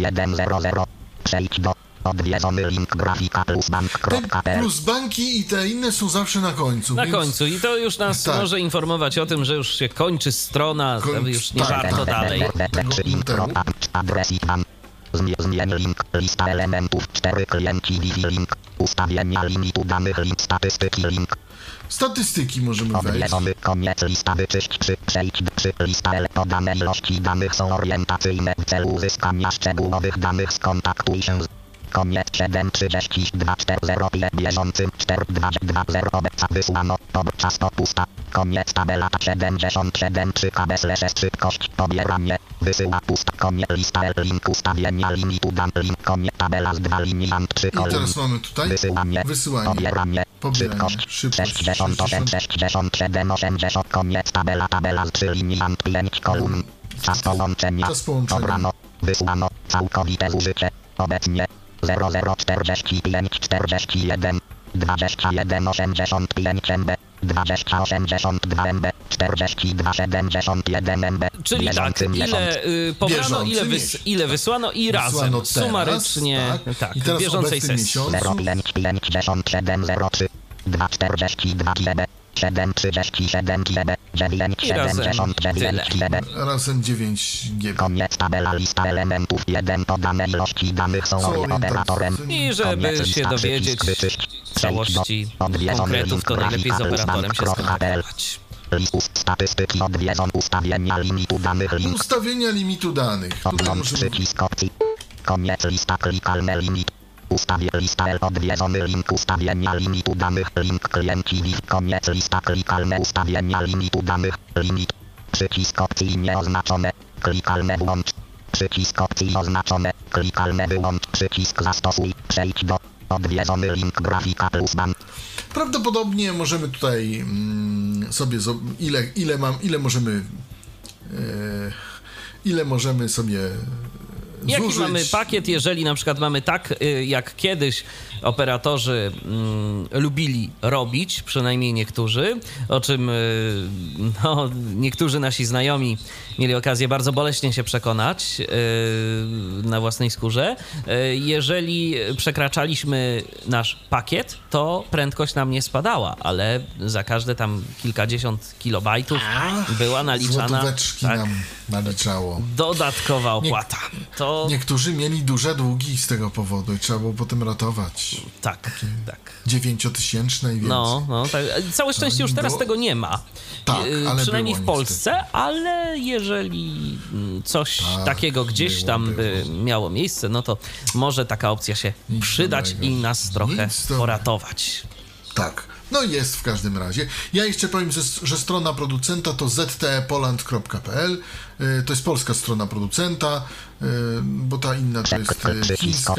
100. Przejdź do odwiedzony link grafika plus Te bank.pl. plus banki i te inne są zawsze na końcu. Na więc końcu. I to już nas Tak. może informować o tym, że już się kończy strona, Kończ- już nie tak, warto tak, dalej. Tego- Adres i pan. Zmień, link, lista elementów, 4 klienci link, ustawienia limitu danych link, statystyki link, Statystyki możemy wejść. koniec lista wyczyść 3, przejdź do 3, lista L, podane ilości danych są orientacyjne w celu uzyskania szczegółowych danych skontaktuj się z Koniec 732 405 bieżącym 4220 obecna wysłano podczas to pusta. Koniec tabela 77 3 KB slash szybkość pobieranie wysyła pusta. Koniec lista L link ustawienia limitu dan link koniec tabela z 2 linii and 3 I kolumn. teraz mamy tutaj Wysyłanie, wysyłanie. pobieranie, Pobieranie, szybkość, szybkość, 68, 67, 80, koniec tabela, tabela z 3 linii and 5 kolumn. Czas połączenia, Czas połączenia. dobrano, wysłano, całkowite zużycie, obecnie 0045 41 21 85 MB 20 82 MB 42 71 MB Czyli tak, ile y, pobrano, ile, wys, ile wysłano i razem, Wysłano teraz, sumarycznie, tak. tak, I teraz w bieżącej sesji. miesiąc. 0555703 242 GB 737 GB I razem 979 GB Razem 9 GB. Koniec tabela lista elementów 1 podane ilości danych są operatorem. I żeby Koniec się dowiedzieć całości konkretów, to najlepiej z operatorem się skontaktować. List statystyki odwiedzon ustawienia limitu danych link Ustawienia limitu danych. Tutaj Odłącz możemy... przycisk opcji. Koniec lista klikalne limit. Ustawię lista L odwiedzony link ustawienia limitu danych link klienci Wi koniec lista klikalne ustawienia limitu danych limit. Przycisk opcji nieoznaczone. Klikalne włącz. Przycisk opcji oznaczone. Klikalne wyłącz. Przycisk zastosuj. Przejdź do odwiedzony link grafika plus ban. Prawdopodobnie możemy tutaj mm, sobie ile, ile mam, ile możemy e, ile możemy sobie Jaki zużyć. mamy pakiet, jeżeli na przykład mamy tak, y, jak kiedyś operatorzy mm, lubili robić, przynajmniej niektórzy, o czym y, no, niektórzy nasi znajomi mieli okazję bardzo boleśnie się przekonać y, na własnej skórze. Y, jeżeli przekraczaliśmy nasz pakiet, to prędkość nam nie spadała, ale za każde tam kilkadziesiąt kilobajtów była naliczana tak, nam naliczało. dodatkowa opłata. To Niektórzy mieli duże długi z tego powodu i trzeba było potem ratować. Tak, tak. Dziewięciotysięczne i więcej. No, no, tak. Całe szczęście już teraz było- tego nie ma. Tak, Y, ale Przynajmniej w Polsce, ale jeżeli mm, coś takiego gdzieś było, tam by było. miało miejsce, no to może taka opcja się Nic przydać dobrego. i nas trochę poratować. Tak. No jest w każdym razie. Ja jeszcze powiem, że, że strona producenta to ztepoland.pl. Y, To jest polska strona producenta, y, bo ta inna to jest y, chińska.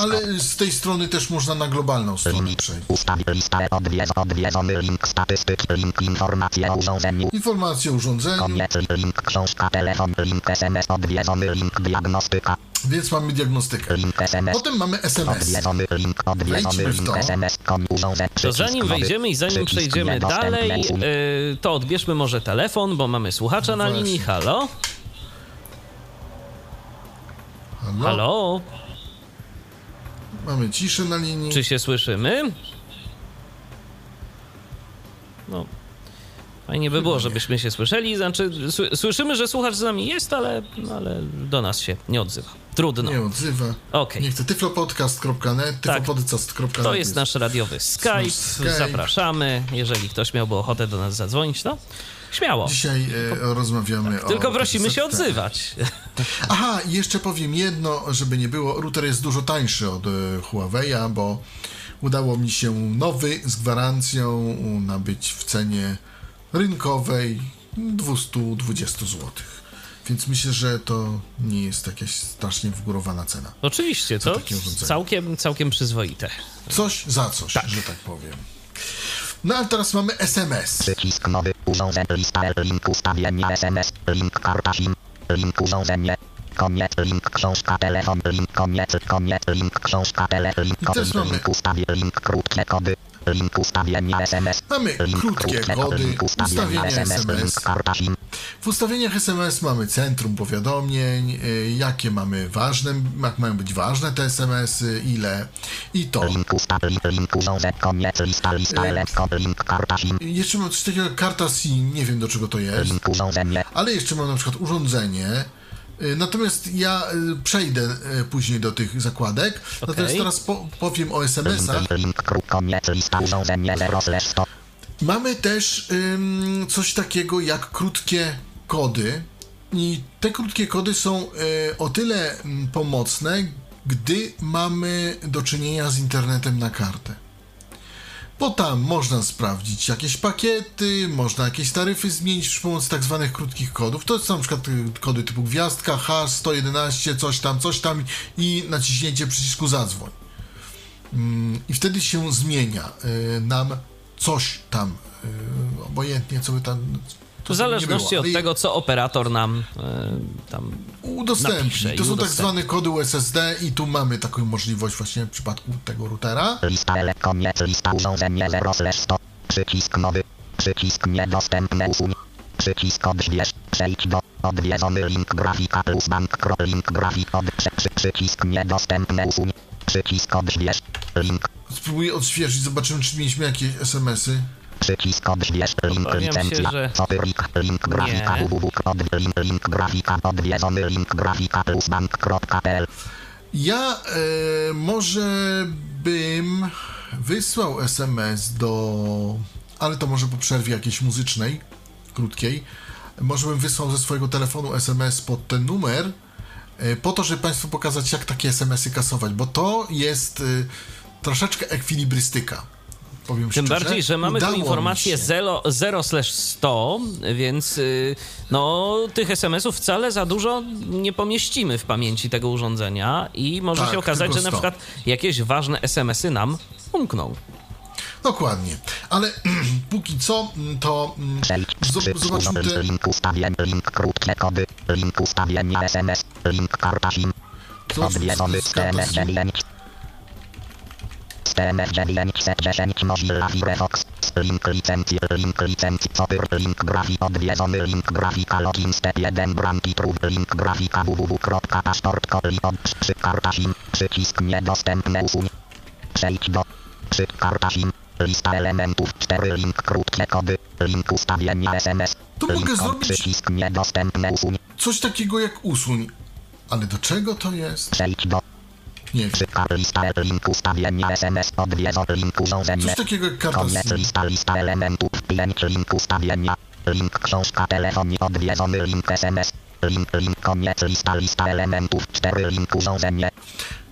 Ale z tej strony też można na globalną stronę przejść. Informacje o urządzeniu. Informacje o link książka, telefon, link SMS, odwiedzony link diagnostyka, więc mamy diagnostykę. link SMS. Potem mamy SMS. Odwiedzony link, odwiedzony Wejdźmy w to. Zanim wejdziemy i zanim przejdziemy dalej, y, to odbierzmy może telefon, bo mamy słuchacza na linii. Halo? Halo? Halo? Mamy ciszę na linii. Czy się słyszymy? No. Fajnie by było, żebyśmy się słyszeli. Znaczy, sły- słyszymy, że słuchacz z nami jest, ale, ale do nas się nie odzywa. Trudno. Nie odzywa. Okej. Nie chcę. tyflopodcast.net, tyflopodcast.net. To jest nasz radiowy Skype. Skype. Zapraszamy. Jeżeli ktoś miałby ochotę do nas zadzwonić, to śmiało. Dzisiaj e, rozmawiamy o... Tylko prosimy się tak. odzywać. Aha, jeszcze powiem jedno, żeby nie było. Router jest dużo tańszy od e, Huawei'a, bo udało mi się nowy z gwarancją nabyć w cenie rynkowej 220 zł. Więc myślę, że to nie jest jakaś strasznie wgórowana cena. Oczywiście, to całkiem, całkiem przyzwoite. Coś za coś, że tak powiem. No a teraz mamy SMS. Przycisk nowy, urządzeń, lista, link ustawienia SMS, link karta SIM, link urządzenie, koniec, link książka, telefon, link koniec, koniec, link książka, telefon, link, link link krótkie kody, link ustawienia SMS, Mamy krótkie kody, ustawienia SMS. W ustawieniach SMS mamy centrum powiadomień, y, jakie mamy ważne, jak mają być ważne te SMS-y, ile i to. Jeszcze mam coś takiego jak karta SIM, nie wiem do czego to jest, ale jeszcze mam na przykład urządzenie. Y, Natomiast ja y, przejdę y, później do tych zakładek. Natomiast teraz po, powiem o SMS-ach. link, link, krót, koniec, lista, urządzenie 0 slash 100, Mamy też ym, coś takiego jak krótkie kody. I te krótkie kody są y, o tyle pomocne, gdy mamy do czynienia z internetem na kartę. Bo tam można sprawdzić jakieś pakiety, można jakieś taryfy zmienić przy pomocy tak zwanych krótkich kodów. To są na przykład y, kody typu gwiazdka, hash, 111, coś tam, coś tam i naciśnięcie przycisku zadzwoń. Mm, I wtedy się zmienia y, nam coś tam, y, obojętnie co by tam. To W zależności od tego, co operator nam y, tam udostępni. napisze To są tak udostępni. zwane kody USSD i tu mamy taką możliwość właśnie w przypadku tego routera. Lista koniec, lista urządzenie 0 slash 100. Przycisk nowy. Przycisk niedostępny usuń. Przycisk odśwież. Przejdź do odwiedzony link grafika plus bank link grafik od przy, przy, przycisk niedostępny usuń. Przycisk odśwież. Link. Spróbuję odświeżyć, zobaczymy czy mieliśmy jakieś SMS-y. Przycisk odśwież. Link się, licencja. że- Copyright. Link grafika www. Link, link grafika odwiedzony link grafika plus bank.pl. Ja e, może bym wysłał SMS do. Ale to może po przerwie jakiejś muzycznej, krótkiej. Może bym wysłał ze swojego telefonu SMS pod ten numer, e, po to, żeby Państwu pokazać, jak takie SMS-y kasować, bo to jest e, troszeczkę ekwilibrystyka. Powiem Tym szczerze. bardziej, że mamy tu informację się. 0 100, więc y, no, tych SMS-ów wcale za dużo nie pomieścimy w pamięci tego urządzenia i może Tak, się okazać, że na 100. przykład jakieś ważne SMS-y nam umkną. Dokładnie. Ale póki co, mm, to mm, Przycisk zobaczmy te. Link ustawień. Link krótkie kody. Link ustawienia SMS. Link karta SIM. Co Odwiedzony z- z kartą CMS SIM? 9. CMS 910 Mozilla Firefox. Link licencji, link licencji, copyr, link grafik, odwiedzony link grafika, login step 1, branki trud, link grafika www.paszport.li, od przy karta SIM, przycisk niedostępny usuń. Przejdź do przy karta SIM, lista elementów, 4 link krótkie kody, link ustawienia SMS, Tu link mogę zrobić- przycisk niedostępny usuń. Coś takiego jak usuń. Ale do czego to jest? Przejdź do Nie lista link ustawienia SMS odwiedzą link urządzenie. Coś takiego jak karta Koniec lista lista elementów 5 link ustawienia. Link książka telefonii odwiedzony link SMS. Link link koniec lista lista elementów 4 link urządzenie.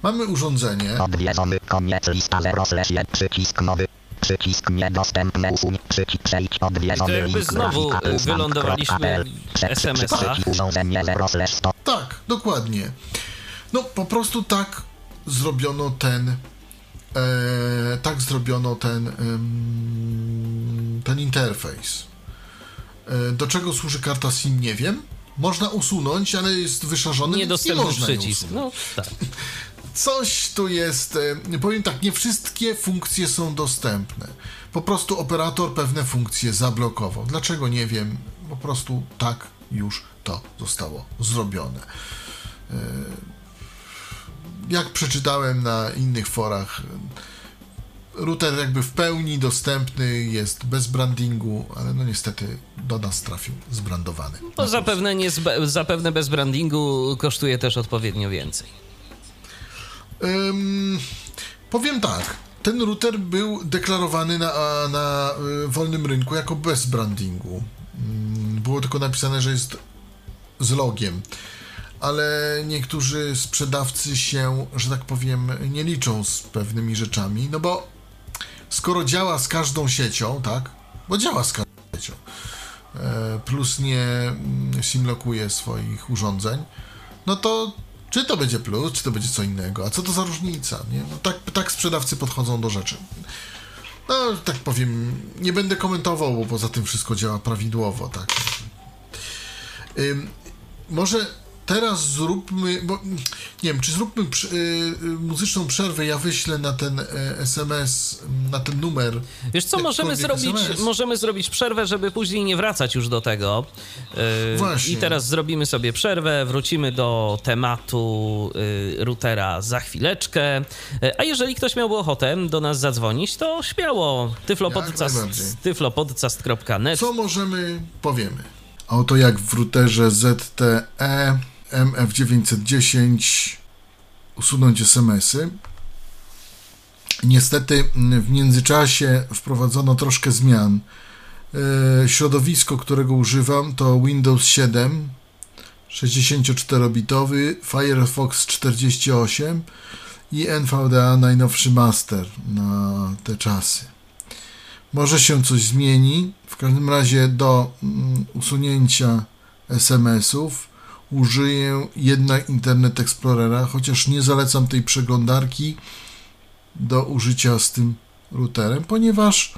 Mamy urządzenie. Odwiedzony koniec lista 0 slash 1 przycisk nowy. Przycisk niedostępny usuń. Przycisk przejdź odwiedzony link znowu, grafika usman wylądowaliśmy kropka pl. w SMS-ach. Trzeci urządzenie 0 slash 100. Tak, dokładnie. No, po prostu tak zrobiono ten. E, tak zrobiono ten. ten interfejs. E, do czego służy karta SIM, nie wiem. Można usunąć, ale jest wyszarzony, więc nie Niedostępny można przycisk. No tak. Coś tu jest. e, Powiem tak, nie wszystkie funkcje są dostępne. Po prostu operator pewne funkcje zablokował. Dlaczego nie wiem. Po prostu tak już to zostało zrobione. Jak przeczytałem na innych forach, router jakby w pełni dostępny jest bez brandingu, ale no niestety do nas trafił zbrandowany. To zapewne, nie zbe, zapewne bez brandingu kosztuje też odpowiednio więcej. Ym, powiem tak. Ten router był deklarowany na, na y, wolnym rynku jako bez brandingu. Było tylko napisane, że jest z logiem. Ale niektórzy sprzedawcy się, że tak powiem, nie liczą z pewnymi rzeczami, no bo skoro działa z każdą siecią, tak? Bo działa z każdą siecią, e, plus nie mm, simlokuje swoich urządzeń, no to czy to będzie plus, czy to będzie co innego? A co to za różnica? Nie? No tak, tak sprzedawcy podchodzą do rzeczy. No, tak powiem, nie będę komentował, bo poza tym wszystko działa prawidłowo, tak. Ym, może teraz zróbmy, bo nie wiem, czy zróbmy przy, y, y, muzyczną przerwę, ja wyślę na ten y, SMS, na ten numer. Wiesz co, możemy zrobić, SMS. możemy zrobić przerwę, żeby później nie wracać już do tego. Yy, Właśnie. I teraz zrobimy sobie przerwę, wrócimy do tematu yy, routera za chwileczkę. Yy, A jeżeli ktoś miałby ochotę do nas zadzwonić, to śmiało. Tyflopodcast, tyflopodcast.net. Co możemy, powiemy. A oto jak w routerze ZTE MF910 usunąć SMS-y. Niestety w międzyczasie wprowadzono troszkę zmian. E, Środowisko, którego używam to Windows 7 64-bitowy, Firefox 48 i NVDA najnowszy master na te czasy. Może się coś zmieni. W każdym razie do mm, usunięcia SMS-ów użyję jednak Internet Explorera, chociaż nie zalecam tej przeglądarki do użycia z tym routerem, ponieważ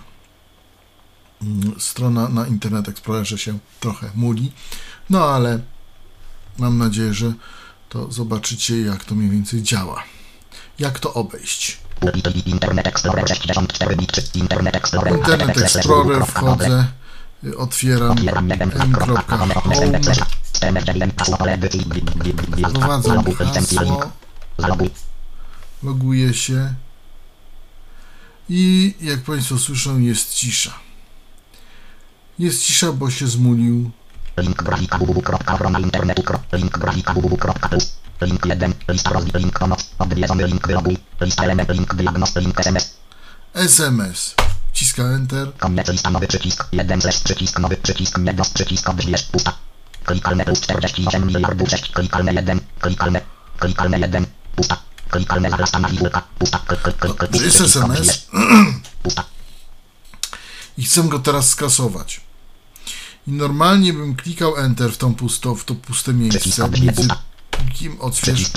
mm, strona na Internet Explorerze się trochę muli. No ale mam nadzieję, że to zobaczycie, jak to mniej więcej działa. Jak to obejść. Internet Explorer 64 bit, czy Internet Explorer. Wchodzę, otwieram m.home, wprowadzam hasło, Zaloguj. loguję się i jak Państwo słyszą jest cisza. Jest cisza, bo się zmulił Link grafika internetu. Link grafika www.plus. Link 1. Lista. Link pomoc. Odwiedzony link wyloguj. Lista element. Link. Link SMS. SMS. Wciska Enter. Koniec lista nowy przycisk. 1 slash przycisk nowy przycisk niedos przycisk odbierz pusta. Klikalne plus 48 miliardów 6. Klikalne 1. Klikalne. Klikalne 1. Pusta. Klikalne zaglasta na wiwulka. Pusta. To jest SMS. Pusta. i chcę go teraz skasować. I normalnie bym klikał Enter w tą pusto, w to puste miejsce, między plikiem odśwież,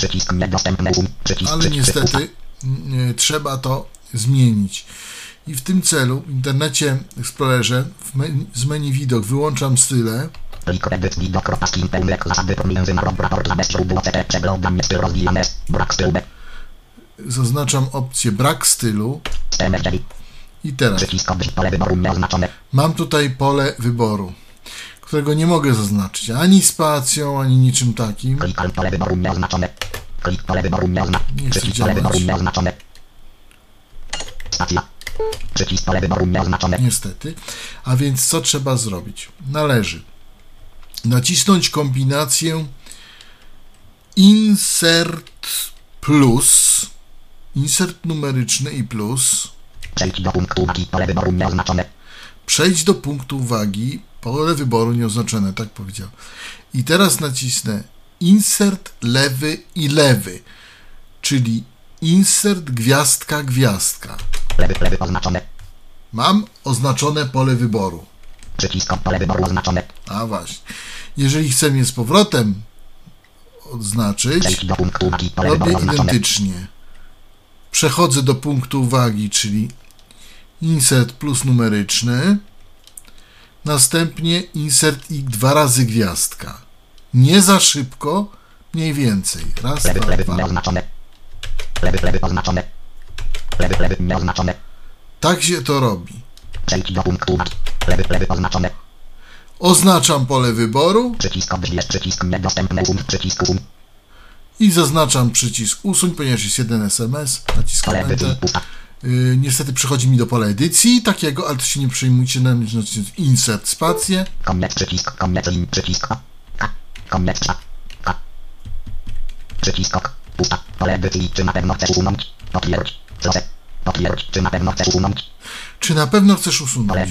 ale niestety mm, trzeba to zmienić. I w tym celu w internecie Explorerze z menu widok wyłączam style, zaznaczam opcję brak stylu i teraz mam tutaj pole wyboru, którego nie mogę zaznaczyć ani spacją, ani niczym takim. Nie wyboru działać. Przycisk Niestety. A więc co trzeba zrobić? Należy nacisnąć kombinację insert plus, insert numeryczny i plus, przejdź do punktu uwagi pole wyboru nieoznaczone przejść do punktu uwagi, pole wyboru nieoznaczone, tak powiedział. I teraz nacisnę insert lewy i lewy, czyli insert gwiazdka gwiazdka. Lewy lewy oznaczone mam oznaczone pole wyboru. Przycisk pole wyboru oznaczone. A właśnie. Jeżeli chcę je z powrotem odznaczyć, do punktu uwagi pole robię oznaczone. identycznie. Przechodzę do punktu uwagi, czyli insert plus numeryczny. Następnie insert i dwa razy gwiazdka. Nie za szybko, mniej więcej. Raz, Lewy, dwa, lewy, dwa. nieoznaczone. Lewy, lewy, oznaczone. Lewy, lewy, nieoznaczone. Tak się to robi. Przejdź do punktu. Lewy, lewy, oznaczone. Oznaczam pole wyboru Przycisk odbierz, przycisk niedostępny, um, przycisk um. i zaznaczam przycisk usuń, ponieważ jest jeden SMS. Naciskam Enter. Yy, niestety przychodzi mi do pola edycji takiego, ale to się nie przejmujcie, naciśnąć insert spację. Koniec, przycisk, koniec, lin, przycisk, a, a, koniec, a, a. Przycisk, ok, pusta. Pole edycji, czy na pewno chcesz usunąć? Potwierdź, czy na pewno chcesz usunąć? Czy na pewno chcesz usunąć?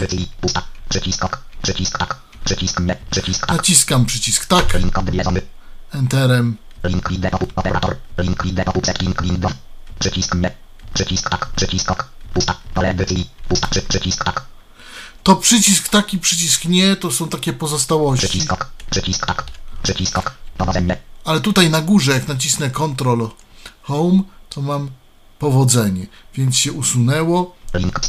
Przycisk, ok, przycisk, tak. Przycisk, nie, przycisk, tak. Naciskam przycisk tak, Link odwiedzony. enterem. Link popu, operator. Link set link window. Przycisk nie. Przycisk tak, przycisk ok. Pusta, pole edycji, pusta, przy, przycisk tak. To przycisk tak i przycisk nie, to są takie pozostałości. Przycisk ok, przycisk tak. Przycisk ok. Powodzenie. Ale tutaj na górze, jak nacisnę Ctrl Home, to mam powodzenie. Więc się usunęło. Link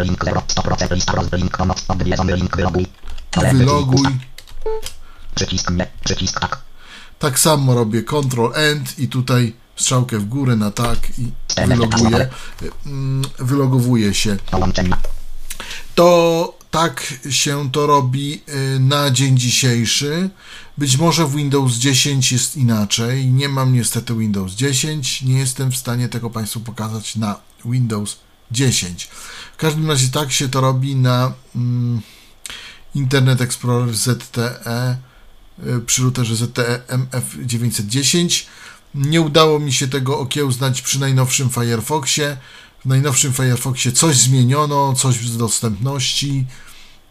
link 0, 100% lista pomoc, odwiedzony link wyloguj. Wyloguj. Przycisk nie, przycisk tak. Tak samo robię Ctrl End i tutaj strzałkę w górę na tak i wyloguję. Mm, Wylogowuję się. To tak się to robi y, na dzień dzisiejszy. Być może w Windows 10 jest inaczej. Nie mam niestety Windows 10. Nie jestem w stanie tego Państwu pokazać na Windows 10. W każdym razie tak się to robi na mm, Internet Explorer ZTE y, przy routerze ZTE MF910. Nie udało mi się tego okiełznać przy najnowszym Firefoxie. W najnowszym Firefoxie coś zmieniono, coś z dostępności.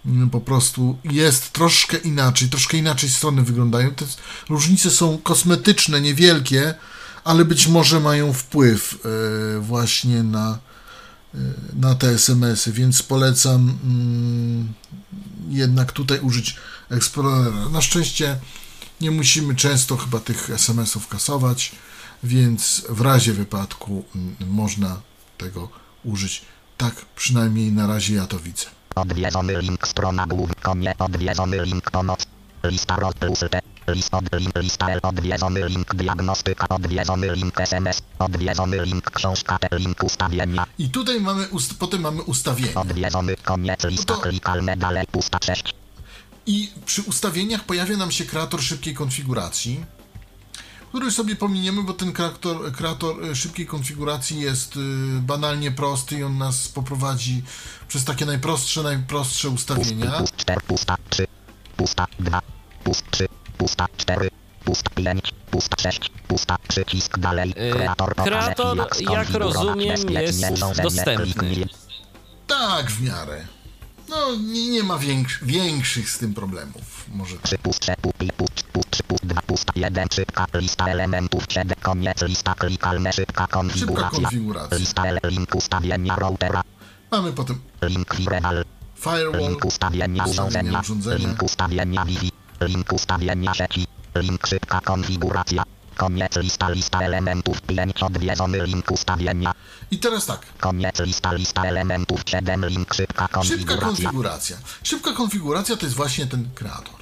Mm, Po prostu jest troszkę inaczej, troszkę inaczej strony wyglądają. Te różnice są kosmetyczne, niewielkie, ale być może mają wpływ e, właśnie na, e, na te SMS-y, więc polecam mm, jednak tutaj użyć Explorera. Na szczęście nie musimy często chyba tych SMS-ów kasować, więc w razie wypadku mm, można tego użyć. Tak przynajmniej na razie ja to widzę. Odwiedzony link strona główna. Konie odwiedzony link pomoc. Lista roz plus te. List od link lista L odwiedzony link diagnostyka odwiedzony link SMS odwiedzony link książka te link ustawienia I tutaj mamy, ust- potem mamy ustawienia. odwiedzony koniec lista No to- klikalne dalej pusta 6 I przy ustawieniach pojawia nam się kreator szybkiej konfiguracji, który sobie pominiemy, bo ten kreator, kreator e, szybkiej konfiguracji jest y, banalnie prosty i on nas poprowadzi przez takie najprostsze, najprostsze ustawienia. pust 4 pusta 3 pusta 2 pust 3 pusta 4 pusta 5 pusta 6 pusta przycisk dalej Yy, kreator pokaże kreator, jak rozumiem, jest dostępny. Tak, w miarę. No, nie, nie ma większ, większych z tym problemów. Może tak. Szybka lista elementów, siedem koniec lista klikalne, szybka konfiguracja. konfiguracja. Lista link ustawienia routera, Mamy potem link firewall, firewall, link ustawienia urządzenia, urządzenia. link ustawienia Wi-Fi, link ustawienia sieci, link szybka konfiguracja. Koniec lista lista elementów 5 odwiedzony link ustawienia. I teraz tak. Koniec lista lista elementów 7 link szybka Szybka konfiguracja. konfiguracja. Szybka konfiguracja to jest właśnie ten kreator.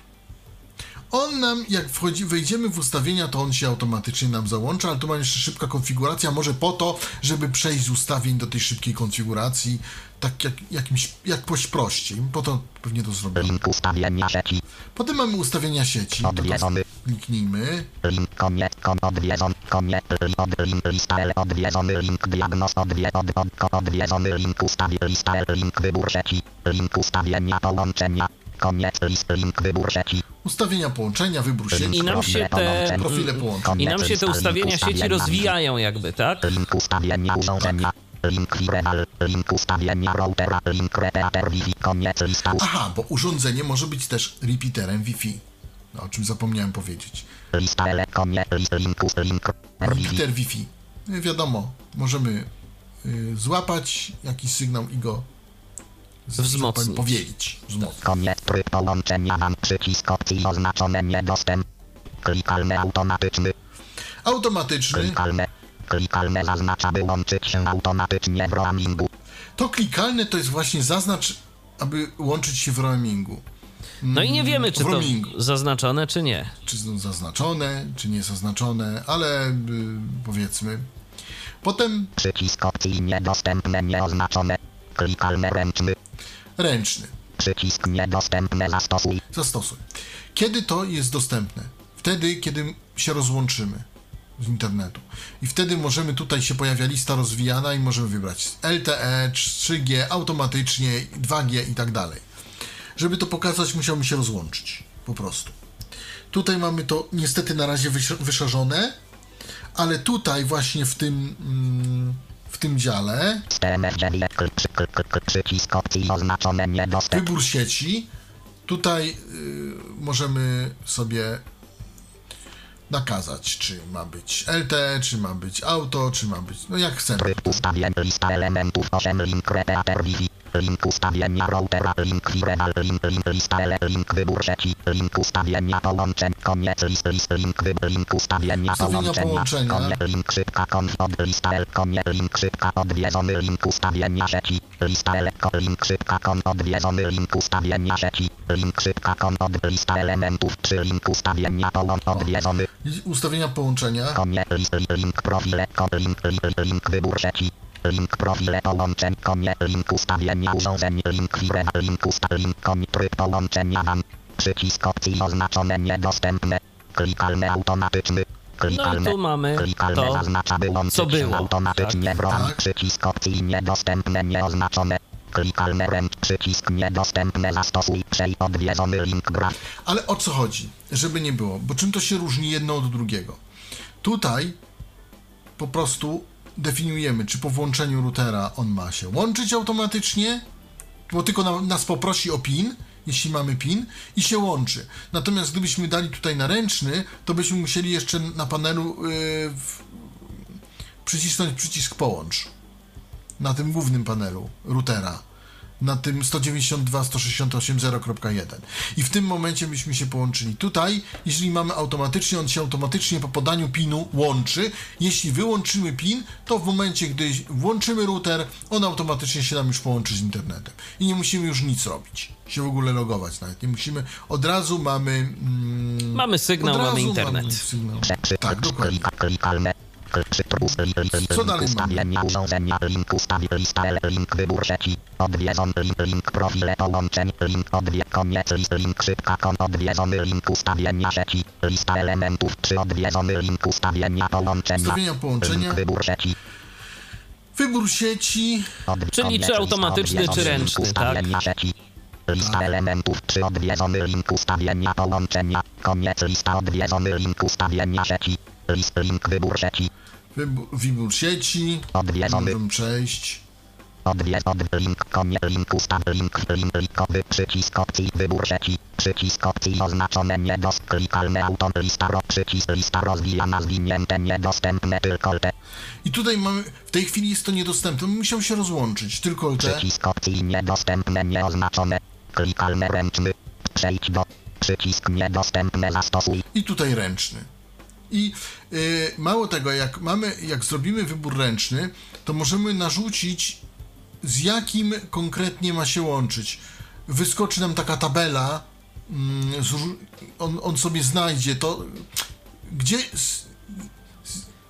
On nam, jak wchodzi, wejdziemy w ustawienia, to on się automatycznie nam załącza, ale tu ma jeszcze szybka konfiguracja, może po to, żeby przejść z ustawień do tej szybkiej konfiguracji, tak jak, jakimś, jakoś prościej. Po to pewnie to zrobimy. Link ustawienia sieci, Potem mamy ustawienia sieci. To odwiedzony kliknijmy. Link koniec, kon odwiedzony, koniec, li, od, link, lista L, odwiedzony link, diagnoz, odwie, od, od, odwiedzony link, ustawie, lista L, link, wybór sieci, link ustawienia połączenia, koniec, list, link, wybór sieci, Ustawienia połączenia, wybór sieci. I nam się te, Profile połączeń. i nam się te ustawienia sieci rozwijają jakby, tak? Link ustawienia urządzenia, link link ustawienia routera, link repeater Wi-Fi, koniec, lista, Aha, bo urządzenie może być też repeaterem Wi-Fi. No, o czym zapomniałem powiedzieć. lista L, koniec, link, link, Wi-Fi, Repeater Wi-Fi. No Wiadomo, możemy y, złapać jakiś sygnał i go Wzmocnić. powielić. Wzmocnić. Koniec tryb połączenia mam przycisk opcji oznaczone niedostęp. Klikalne automatyczny. Automatyczny. Klikalne. Klikalne zaznacza by łączyć się automatycznie w roamingu. To klikalne to jest właśnie zaznacz, aby łączyć się w roamingu. No i nie wiemy, czy to zaznaczone, czy nie. Czy są zaznaczone, czy nie zaznaczone, ale y, powiedzmy. Potem Przycisk opcji niedostępne nieoznaczone. Klikalne ręczny. ręczny. Przycisk niedostępne zastosuj. Zastosuj. Kiedy to jest dostępne? Wtedy, kiedy się rozłączymy z internetu. I wtedy możemy, tutaj się pojawia lista rozwijana i możemy wybrać LTE, 3G, automatycznie, 2G i tak dalej. Żeby to pokazać, musiałbym się rozłączyć. Po prostu. Tutaj mamy to niestety na razie wysz- wyszarzone, ale tutaj właśnie w tym, mm, w tym dziale STMF9. Kl- przy- kl- kl- kl- Przycisk opcji oznaczone niedostęp. wybór sieci. Tutaj y, możemy sobie nakazać, czy ma być LTE, czy ma być auto, czy ma być, no jak chcemy. Tryb ustawień lista elementów 8 link repeater. Link ustawienia routera, link firewall, link, link lista ele, link wybór sieci, link ustawienia połączeń, koniec list, list, link wybór, link ustawienia połączenia, koniec link szybka konf od lista L, koniec link szybka odwiedzony link ustawienia sieci, lista L, link szybka kon odwiedzony link ustawienia sieci, link szybka kon od lista elementów, czy link ustawienia połączeń odwiedzony, Ustawienia połączenia. Konie, list, li- link profile, link, li, li- link wybór sieci, link profile połączeń, konie, link ustawienia urządzeń, link firma, link usta, link konie, tryb połączenia WAN, przycisk opcji oznaczone niedostępne, klikalne automatyczny, klikalne, tu mamy klikalne to, zaznacza by łączyć co było, automatycznie w ROM, Tak. przycisk opcji niedostępne nieoznaczone, klikalne ręcz, przycisk niedostępne zastosuj, przej odwiedzony link graf, Ale o co chodzi? Żeby nie było, bo czym to się różni jedno od drugiego? Tutaj po prostu definiujemy, czy po włączeniu routera on ma się łączyć automatycznie, bo tylko na, nas poprosi o PIN, jeśli mamy PIN, i się łączy. Natomiast gdybyśmy dali tutaj na ręczny, to byśmy musieli jeszcze na panelu yy, przycisnąć przycisk połącz na tym głównym panelu routera, na tym 192.168.0.1 i w tym momencie byśmy się połączyli. Tutaj, jeżeli mamy automatycznie, on się automatycznie po podaniu pinu łączy. Jeśli wyłączymy pin, to w momencie, gdy włączymy router, on automatycznie się nam już połączy z internetem i nie musimy już nic robić, się w ogóle logować nawet. Nie musimy, od razu mamy... Mm, Mamy sygnał, mamy internet. Mamy sygnał. Tak, dokładnie. Co dalej ustawienia urządzenia, link ustawi, lista link wybór sieci, odwiedzony link, link profile połączeń, link odwie, koniec list, link szybka kon, odwiedzony link ustawienia sieci, lista elementów, przy odwiedzony link ustawienia połączenia, Ustawienia połączenia. link wybór sieci, Wybór sieci, od, Czyli koniec czy automatyczny, czy ręczny, tak? sieci. Lista elementów przy odwiedzony link ustawienia połączenia. Koniec lista odwiedzony link ustawienia sieci. Link wybór sieci. wybór, wybór sieci, Odwiedzony. Możemy przejść. Odwie od link konie link ustaw link link linkowy przycisk opcji wybór sieci. Przycisk opcji oznaczone niedos klikalne auto lista ro przycisk lista rozwijana zwinięte niedostępne tylko te. I tutaj mamy, w tej chwili jest to niedostępne, musiał się rozłączyć, tylko te. przycisk opcji niedostępne nieoznaczone. Klikalne ręczny. Przejdź do. Przycisk niedostępne zastosuj. I tutaj ręczny. I y, mało tego, jak mamy, jak zrobimy wybór ręczny, to możemy narzucić, z jakim konkretnie ma się łączyć. Wyskoczy nam taka tabela, mm, z, on, on sobie znajdzie to, gdzie, z,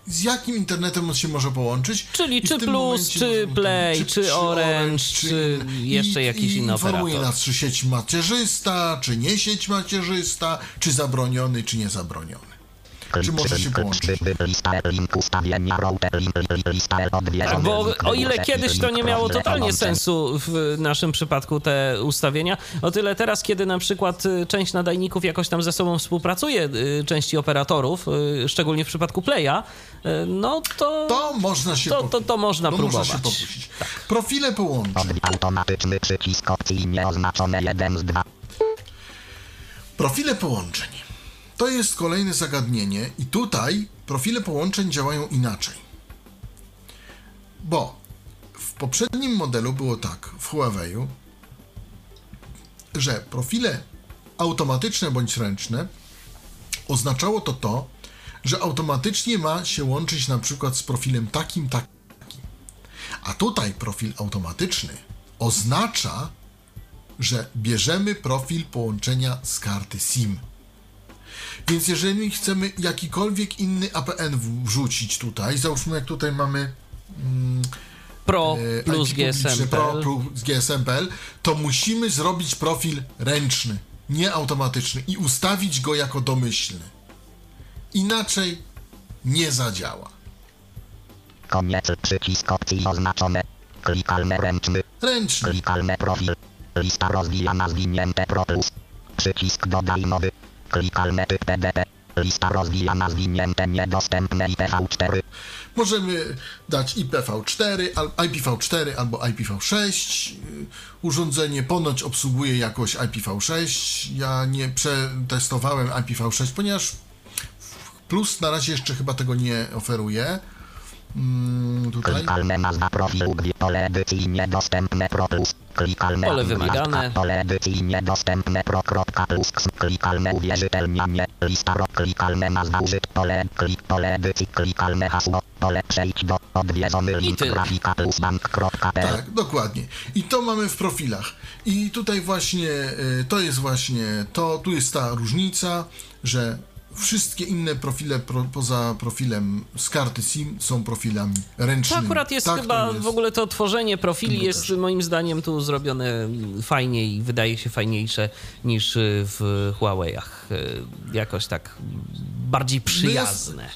z, jakim internetem on się może połączyć. Czyli I czy Plus, czy Play, czy Orange, czy inny. jeszcze jakiś i inny informuje operator. nas, czy sieć macierzysta, czy nie sieć macierzysta, czy zabroniony, czy niezabroniony. Czy może się połączyć? Tak, bo o ile kiedyś to nie miało totalnie sensu w naszym przypadku te ustawienia, o tyle teraz, kiedy na przykład y, część nadajników jakoś tam ze sobą współpracuje, y, części operatorów, y, szczególnie w przypadku Playa, no to, To można się To- to- to można Można próbować. się popuścić. Profile połączeń. Odwi- automatyczny przycisk opcji nieoznaczone 1 z 2 Profile połączeń. To jest kolejne zagadnienie i tutaj profile połączeń działają inaczej. Bo poprzednim modelu było tak w Huawei'u, że profile automatyczne bądź ręczne oznaczało to to, że automatycznie ma się łączyć na przykład z profilem takim, takim. A tutaj profil automatyczny oznacza, że bierzemy profil połączenia z karty SIM. Więc jeżeli chcemy jakikolwiek inny APN wrzucić tutaj, załóżmy jak tutaj mamy Pro e, plus GSM. Pro plus GSM.pl, to musimy zrobić profil ręczny, nie automatyczny i ustawić go jako domyślny. Inaczej nie zadziała. Koniec przycisk opcji oznaczone. Klikalne ręczny. Ręczny. Klikalne profil. Lista rozwijana zwinięte Pro plus. Przycisk dodaj nowy. Klikalne typ PDP. Lista rozwijana zwinięte niedostępne IPv4. Możemy dać IPv4, al- IPv4 albo IPv6. Y, Urządzenie ponoć obsługuje jakoś IPv6. Ja nie przetestowałem IPv6, ponieważ Plus na razie jeszcze chyba tego nie oferuje. Mm, tutaj. Klikalne nazwa profilu gwi- pole edycji niedostępne Pro plus. Klikalne Pole wymagane. Pole edycji niedostępne Pro kropka plus. Klikalne uwierzytelnianie. Lista ro. Klikalne nazwa użyt. Pole. Klik pole edycji. Klikalne hasło. Pole przejdź do. Odwiedzony link grafika plus bank.pl. Tak, dokładnie. I to mamy w profilach. I tutaj właśnie y, to jest właśnie to, tu jest ta różnica, że wszystkie inne profile pro, poza profilem z karty SIM są profilami To ręcznymi. akurat jest Tak, to chyba jest. w ogóle to tworzenie profili jest też. moim zdaniem tu zrobione fajniej, wydaje się fajniejsze niż w Huawei'ach. Y, Jakoś tak bardziej przyjazne.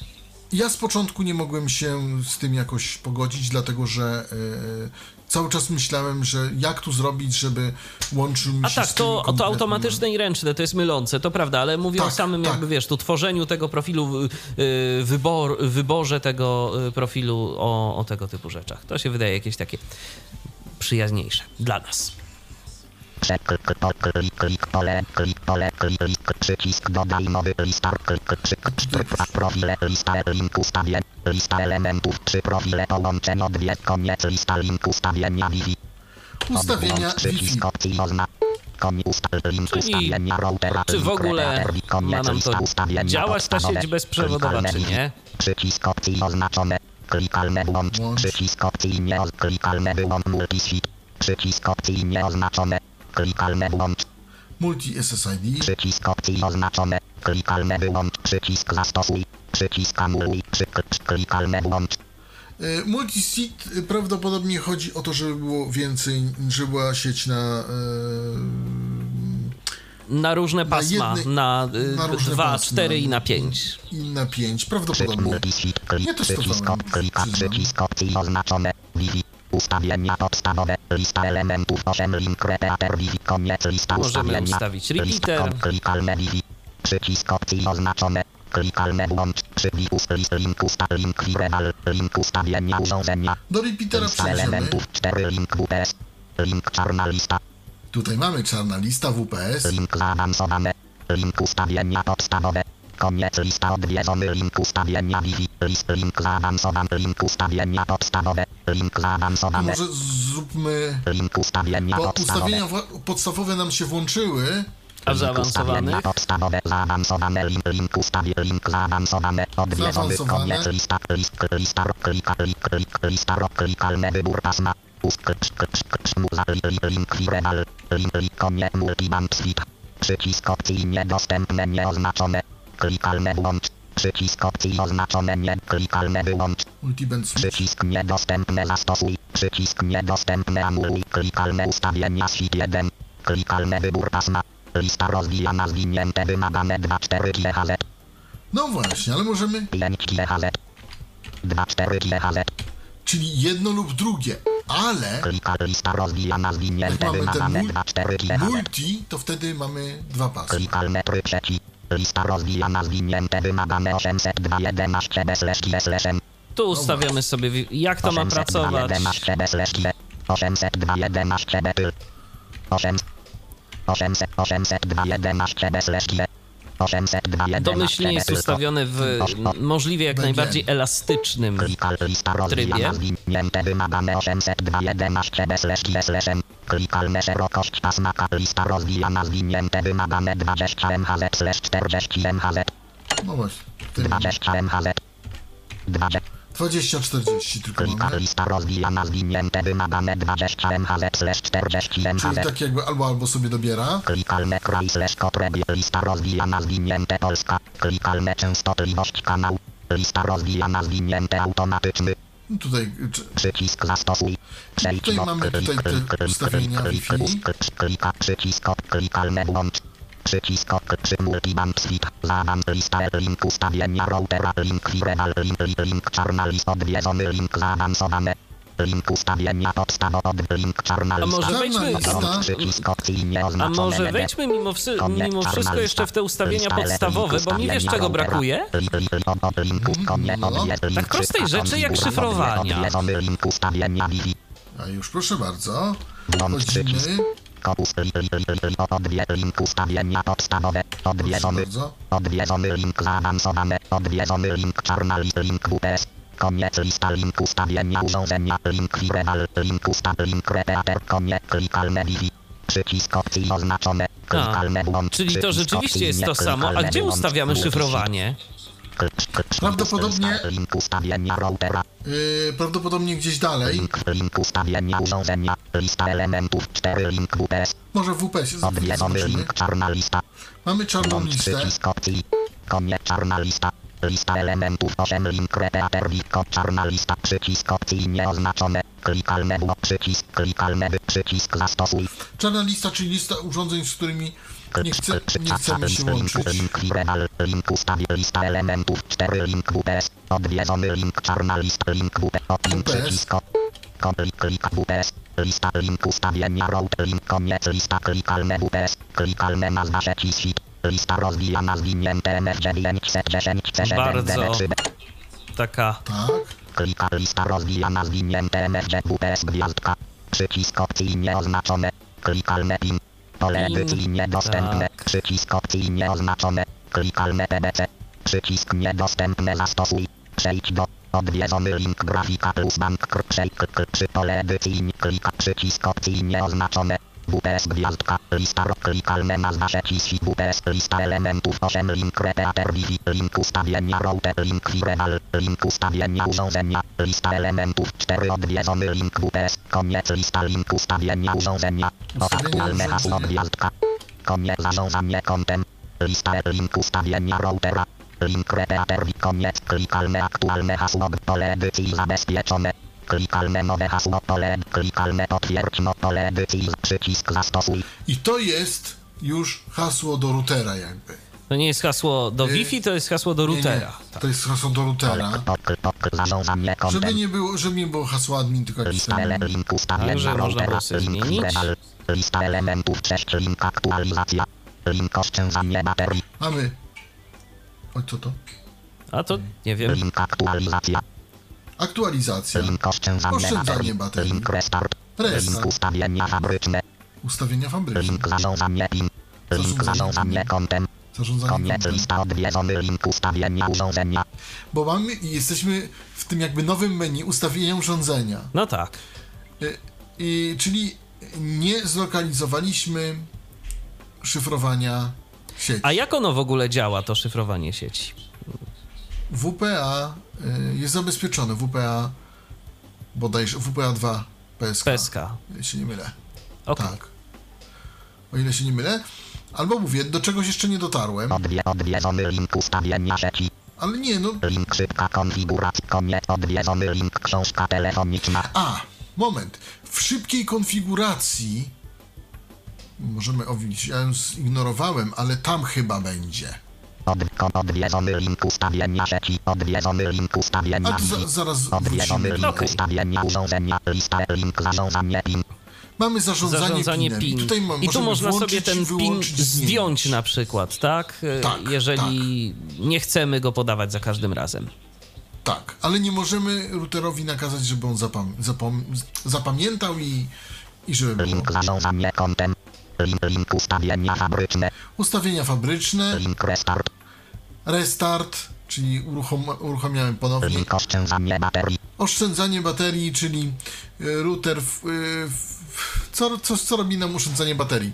Ja z początku nie mogłem się z tym jakoś pogodzić, dlatego że e, cały czas myślałem, że jak tu zrobić, żeby łączył mi A się tak, z tym to, to automatyczne i ręczne to jest mylące, to prawda, ale mówię o Tak, samym tak. jakby wiesz, tu tworzeniu tego profilu, y, wybor, wyborze tego y, profilu o, o tego typu rzeczach. To się wydaje jakieś takie przyjaźniejsze dla nas. Przeklik, pol, klik, klik, pole, klik, pole, klik, list, przycisk dodaj nowy lista, klik, klik, cztery, profile, lista, link ustawień, lista elementów, trzy profile, połączeń, odwiedź, koniec, lista, link ustawienia, Wi-Fi, Ustawienia przycisk opcji ozna, koniec, ustaw, link Czyli ustawienia, routera, Czy w link ogóle koniec, ma nam lista to ustawienia działać ta sieć bezprzewodowa, czy nie? Przycisk opcji oznaczone, klikalne włącz, Włącz. przycisk opcji nie klikalne wyłącz, multiswitch, przycisk opcji nieoznaczone, klikalne włącz, Multi SSID. Przycisk opcji oznaczone. Klikalne wyłącz. Przycisk zastosuj. Przycisk anuluj. Przyk- klikalne włącz. E, Multiseat e, prawdopodobnie chodzi o to, żeby było więcej, żeby była sieć na e, Na różne pasma, jednej- na, y, na różne 2, pasma. 4 i na 5. i na 5, Przycisk prawdopodobnie. Nie Klik. testowałem, Przycisk. Przycisk opcji oznaczone. Wi-Fi. Ustawienia podstawowe. Lista elementów 8 link repeater Wi-Fi. Koniec lista Możemy ustawienia. ustawić Lista repeater. kom- Klikalne Wi-Fi. Przycisk opcji oznaczone. Klikalne włącz. Przycisk list link usta link firewall. Link ustawienia urządzenia. Do repeatera Lista elementów 4 link WPS. Link czarna lista. Tutaj mamy czarna lista WPS. Link zaawansowane. Link ustawienia podstawowe. Koniec lista odwiedzony link ustawienia Wi-Fi. List link zaawansowany. Link ustawienia podstawowe. Link To zaawansowane. może zróbmy... Link ustawienia Bo podstawowe. ustawienia podstawowe nam się włączyły. A w Link zaawansowanych? podstawowe. Zaawansowane link. Link ustawie. Link zaawansowane. Odwiedzony koniec lista. List lista klika klik klik lista klikalny wybór pasma. Ust klicz klicz klicz muza li- li- link firewall. Link link koniec multiband switch. Przycisk opcji niedostępne nieoznaczone. Klikalne włącz. Przycisk opcji oznaczone nie. Klikalne wyłącz. Multiband. Przycisk niedostępne zastosuj. Przycisk niedostępne anuluj. Klikalne ustawienia SIP 1. Klikalne wybór pasma. Lista rozwijana zwinięte wymagane 2-4 GHz. No właśnie, ale możemy... 5 GHz. 2-4 GHz. Czyli jedno lub drugie. Ale Klika lista rozwijana zwinięte wymagane mul- 2-4 GHz. multi, to wtedy mamy dwa pasy. Klikalne tryb trzeci. Lista rozwijana zwinięte wymagane 802.11 bez slash G slash M. Tu ustawiamy sobie, jak to ma pracować. 802.11 bez slash G. 802.11 B tyl. 8 800 802.11 bez slash G. 802 domyślnie jest ustawiony w możliwie jak najbardziej elastycznym Klikal lista rozwijana trybie. zwinięte wymagane 802 11 bez slash g slash m. Klikalne szerokość pasma K lista rozwijana zwinięte wymagane 20 MHz slash 40 MHz No właśnie. Tym 20 MHz 20 20-40 tylko Klikal mamy. lista rozwijana zwinięte wymagane 20 MHz slash 40 Czyli MHz tak jakby albo albo sobie dobiera. Klikalne kraj slash kotrebi lista rozwijana zwinięte Polska Klikalne częstotliwość kanał Lista rozwijana zwinięte automatyczny No tutaj czy, Przycisk zastosuj. Przejdź Tutaj mamy tutaj te ustawienia Wi-Fi. klik, klik, Klika przycisk klikalne włącz. Przycisk od przy multiband switch. Zawan lista link ustawienia routera link firewall link link, link czarna list odwiedzony link zaawansowane. Link ustawienia podstawowy link czarna A lista. może Czarna wejdźmy, lista. Przycisk opcji a może wejdźmy mimo, wszy, mimo wszystko jeszcze w te ustawienia podstawowe, bo mi wiesz czego brakuje? No. Tak prostej rzeczy jak szyfrowania. A już proszę bardzo. Wchodzimy. Li, odwie, link ustawienia podstawowe, odwiedzony, odwiedzony link zaawansowane, odwiedzony link czarna list, link WPS, koniec lista link ustawienia urządzenia, link firewall, link ustaw, link repeater, koniec, klikalne Wi-Fi, przycisk opcji oznaczone, klikalne włącz, Czyli to rzeczywiście jest to samo. A gdzie ustawiamy włącz, szyfrowanie? Prawdopodobnie- Link ustawienia routera, Yy, prawdopodobnie gdzieś dalej. link, link ustawienia urządzenia, lista elementów, 4 link WPS, Może w WPS odwiedzony zobaczymy. link czarna lista, Mamy czarną listę. przycisk opcji. Koniec czarna lista. Lista elementów 8 link repeater wiko czarna lista przycisk opcji nieoznaczone. Klikalne było przycisk klikalne przycisk zastosuj. Czarna lista, czyli lista urządzeń, z którymi nie, chce, nie chcemy się link, łączyć. link firewall, link ustawi lista elementów 4 link WPS. Odwiedzony link czarna lista link WPS. Link WPS. przycisk o- Klik, WPS. Lista link ustawienia route link koniec lista klikalne WPS. Klikalne nazwa sieci świt. Lista rozwijana zwinięte MF910 C7 Bardzo. DB3. Taka Tak. Klika lista rozwijana zwinięte MFG WPS gwiazdka. Przycisk opcji nieoznaczone. Klikalne PIN. Pole edycji niedostępne. tak. Przycisk opcji nieoznaczone. Klikalne PBC. Przycisk niedostępne zastosuj. Przejdź do odwiedzony link grafika plus bank przejdź przy pole edycji klika przycisk opcji nieoznaczone. WPS gwiazdka, lista ro- klikalne nazwa świt WPS, lista elementów 8 link repeater Wi-Fi, link ustawienia router, link firewall, link ustawienia urządzenia, lista elementów 4 odwiedzony link WPS, koniec lista link ustawienia urządzenia, Ustawienia aktualne hasło gwiazdka, koniec zarządzanie kontem, lista link ustawienia routera, link repeater koniec klikalne aktualne hasło pole edycji zabezpieczone, klikalne nowe hasło pole, klikalne potwierdź no pole edycji przycisk zastosuj. I to jest już hasło do routera jakby. To nie jest hasło do Y, Wi-Fi, to jest hasło do Nie, nie. routera. To jest hasło do routera. Pok, pok, zarządzanie kontem. Żeby nie było, żeby nie było hasła admin, tylko ustawienia Także można routera, sobie link zmienić. lista elementów 6, link aktualizacja, link oszczędzanie baterii, Mamy... Oj, co to? A to nie wiem. link aktualizacja, Aktualizacja. link oszczędzanie, Oszczędzanie baterii, link restart, Restart. link ustawienia fabryczne, Ustawienia fabryczne. link zarządzanie PIN, link Zarządzanie kontem, Zarządzanie koniec kontem. lista odwiedzony link ustawienia urządzenia, Bo mamy i jesteśmy w tym jakby nowym menu ustawienia urządzenia. No tak. Y, y, czyli nie zlokalizowaliśmy szyfrowania sieci. A jak ono w ogóle działa, to szyfrowanie sieci? WPA y, jest zabezpieczone. WPA bodajże WPA 2 PSK. PSK. Jeśli się nie mylę. Okej. Tak. O ile się nie mylę. Albo mówię, do czegoś jeszcze nie dotarłem, odwie, odwiedzony link ustawienia sieci, ale nie, no. link szybka konfiguracja, koniec odwiedzony link książka telefoniczna, A, moment. W szybkiej konfiguracji możemy owinić, ja ją zignorowałem, ale tam chyba będzie. Od, odwiedzony link ustawienia sieci, odwiedzony link ustawienia A to za, zaraz odwiedzony link Okej. ustawienia urządzenia, lista link zarządzanie PIN, Mamy zarządzanie, Zarządzanie. PIN. I tutaj I tu można włączyć sobie ten PIN zdjąć na przykład, tak? E, Tak, Jeżeli nie chcemy go podawać za każdym razem. Tak, ale nie możemy routerowi nakazać, żeby on zapam- zapom- zapamiętał i, i żeby link zarządzanie kontem, Link, link ustawienia fabryczne. Ustawienia fabryczne, Link restart. Restart, czyli uruchom, uruchamiamy ponownie. Oszczędzanie baterii. Oszczędzanie baterii, czyli y, router. W, y, w, co, co, co robi nam oszczędzanie baterii?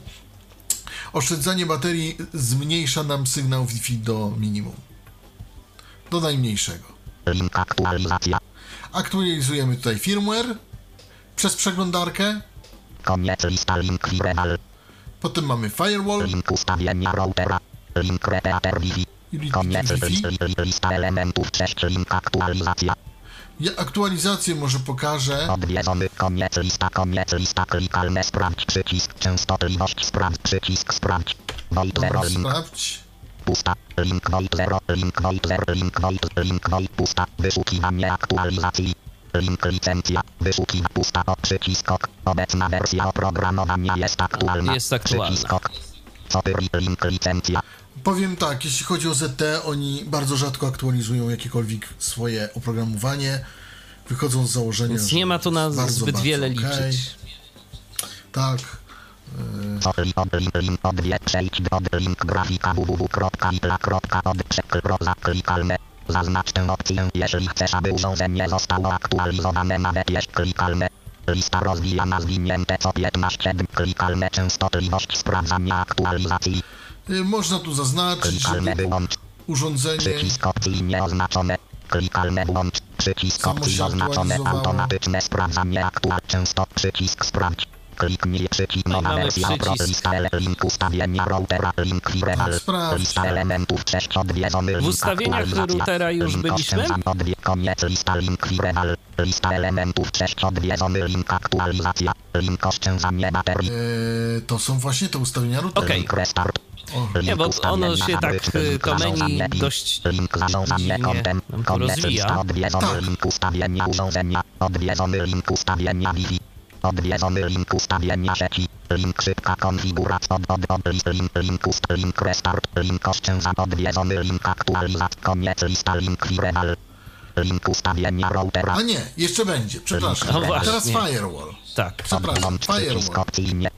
Oszczędzanie baterii zmniejsza nam sygnał Wi-Fi do minimum. Do najmniejszego. Link aktualizacja. Aktualizujemy tutaj firmware przez przeglądarkę. Koniec lista link. Potem mamy firewall. Link ustawienia routera. Link repeater Wi-Fi. Lista elementów 6 link aktualizacja. Ja aktualizację może pokażę. Odwiedzony koniec lista koniec lista klikalne sprawdź przycisk częstotliwość sprawdź przycisk sprawdź. Void 0 link Sprawdź. pusta link void 0 link void 0 link void link void pusta wyszukiwanie aktualizacji. Link licencja wyszukiwa pusta o przycisk ok. Obecna wersja oprogramowania jest aktualna. Jest aktualna. Przycisk ok. Co pyri link licencja. Powiem tak, jeśli chodzi o ZT, oni bardzo rzadko aktualizują jakiekolwiek swoje oprogramowanie. Wychodzą z założenia, Więc nie ma tu na bardzo, zbyt bardzo wiele okej. liczyć. Tak. Zaklikalne. Zaznacz tę opcję, jeżeli chcesz, aby urządzenie zostało aktualizowane nawet jeśli klikalne. Lista rozwijana zwinięte co 15 dni klikalne częstotliwość sprawdzania aktualizacji. Y, Można tu zaznaczyć, Klikalne żeby wyłącz. urządzenie Przycisk opcji nieoznaczone. Klikalne włącz. Przycisk opcji oznaczone. Automatyczne sprawdzanie aktual. Często przycisk sprawdź. Kliknij przycisk No nowa wersja opro- lista link ustawienia routera link firewall. Tak, sprawdź. Lista elementów 6 odwiedzony link ustawieniach aktualizacja. routera już Link byliśmy? oszczędzam odwie- Koniec lista link firewall. Lista elementów 6 odwiedzony link aktualizacja. Link oszczędzanie baterii. y, to są właśnie te ustawienia routera. Okej. Link restart. Link Nie, bo ono się tak, y, link to menu dość Link Koniec rozwija. Tak. link. Odwiedzony link ustawienia Wi-Fi. Odwiedzony link ustawienia sieci. Link szybka konfiguracja. Od, od, od list link link ust link restart. Link oszczędzam. Odwiedzony link aktualizacja. Koniec lista link firewall. Link ustawienia routera. A nie, jeszcze będzie, przepraszam. No właśnie. Teraz firewall. Tak. Przepraszam, firewall. opcyjnie.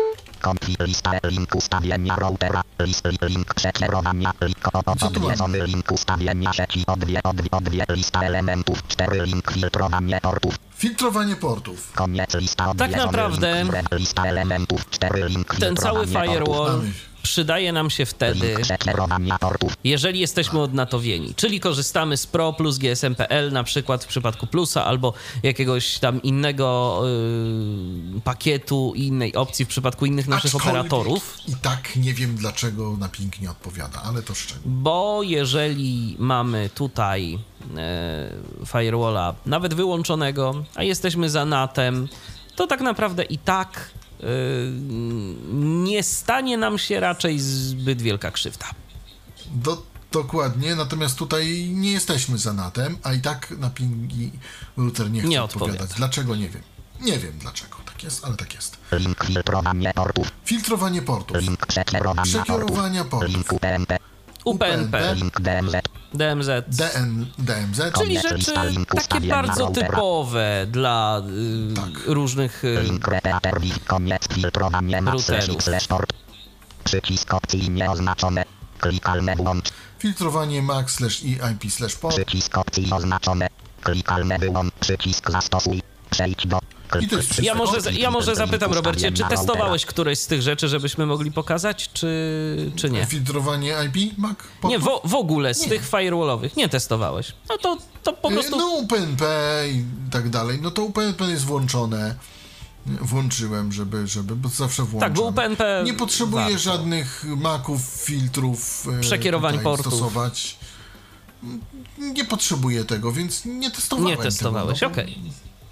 Konfi lista link ustawienia routera. List link przekierowania. Link odwiedzony link ustawienia sieci. Odwie, odwie, odwie lista elementów. 4 link filtrowanie portów. Filtrowanie portów. Koniec lista odwiedzony Tak naprawdę link, lista elementów. 4 link Ten cały filtrowanie portów. Przydaje nam się wtedy, jeżeli jesteśmy odnatowieni, czyli korzystamy z Pro plus GSM.pl na przykład w przypadku Plusa albo jakiegoś tam innego yy, pakietu i innej opcji w przypadku innych naszych Aczkolwiek operatorów. I tak nie wiem, dlaczego na ping nie odpowiada, ale to szczegół. Bo jeżeli mamy tutaj e, firewalla nawet wyłączonego, a jesteśmy za NATem, to tak naprawdę i tak nie stanie nam się raczej zbyt wielka krzywda. Do, dokładnie, natomiast tutaj nie jesteśmy za natem, a i tak na pingi router nie chce Nie odpowiadać. odpowiada. Dlaczego nie wiem. Nie wiem dlaczego tak jest, ale tak jest. Link filtrowanie portów. Filtrowanie portów. Link przekierowania portów. Przekierowania portów. Link UPnP. UPnP, DMZ. DMZ, DN, DMZ. czyli rzeczy takie bardzo typowe dla y, Tak. różnych y, Routerów. slash slash port. Przycisk opcji nieoznaczone. Klikalne włącz. Filtrowanie MAC slash i IP slash port. Przycisk opcji oznaczone. Klikalne wyłącz. Przycisk zastosuj. Przejdź do. Ja może, ja może zapytam, Robercie, czy testowałeś któreś z tych rzeczy, żebyśmy mogli pokazać, czy, czy nie? Filtrowanie IP MAC. Nie, w, w ogóle z Nie. tych firewallowych nie testowałeś. No to, to po Y, prostu... No UPnP i tak dalej. No to UPnP jest włączone. Włączyłem, żeby, żeby, bo zawsze włączam. Tak, bo UPnP Nie potrzebuję warto. żadnych maków, filtrów. e, Przekierowań portów. stosować. Nie potrzebuję tego, więc nie testowałem Nie testowałeś, tego. no okej.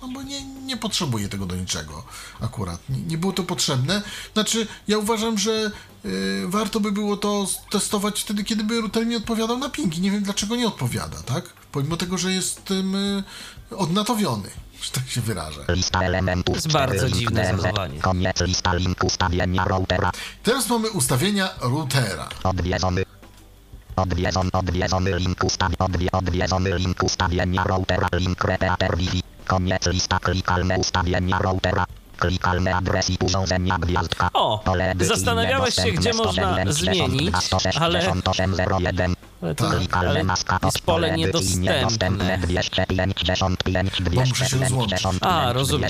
No bo nie, nie potrzebuję tego do niczego akurat. Nie, nie było to potrzebne. Znaczy, ja uważam, że y, warto by było to testować wtedy, kiedy by router mi odpowiadał na pingi. Nie wiem, dlaczego nie odpowiada, tak? Pomimo tego, że jest tym y, odnatowiony, że tak się wyrażę. Lista elementów. jest bardzo dziwne zachowanie. Koniec lista link ustawienia routera. Teraz mamy ustawienia routera. Odwiedzony. Odwiedzony, odwiedzony link ustawi, odwie, odwiedzony link ustawienia routera, link repeater Wi-Fi. Koniec lista klikalne ustawienia routera. Klikalne adres i urządzenia gwiazdka. O, zastanawiałeś się, gdzie można 192, zmienić, 168, ale, tu, Klikalne ale jest pole niedostępne. 255, Bo muszę się rozłączyć. A, rozumiem.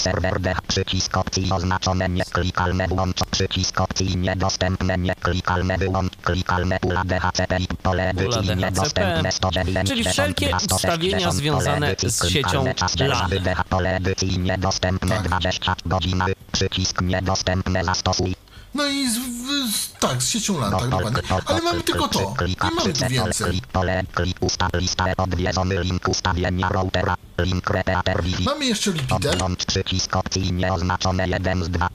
255, 0. Serwer D, przycisk opcji oznaczone nieklikalne włącz, przycisk opcji niedostępne nieklikalne wyłącz, klikalne pula DHCP i pole edycji niedostępne 109, Czyli wszelkie ustawienia związane z siecią LAN. Pole edycji niedostępne 20 godziny, przycisk niedostępne zastosuj. No i z, w, z, tak, z siecią LAN, tak dokładnie. Ale mamy tylko to. Nie mamy tu więcej. Mamy jeszcze repeater. Odłącz przycisk opcji nieoznaczone 1 z 2.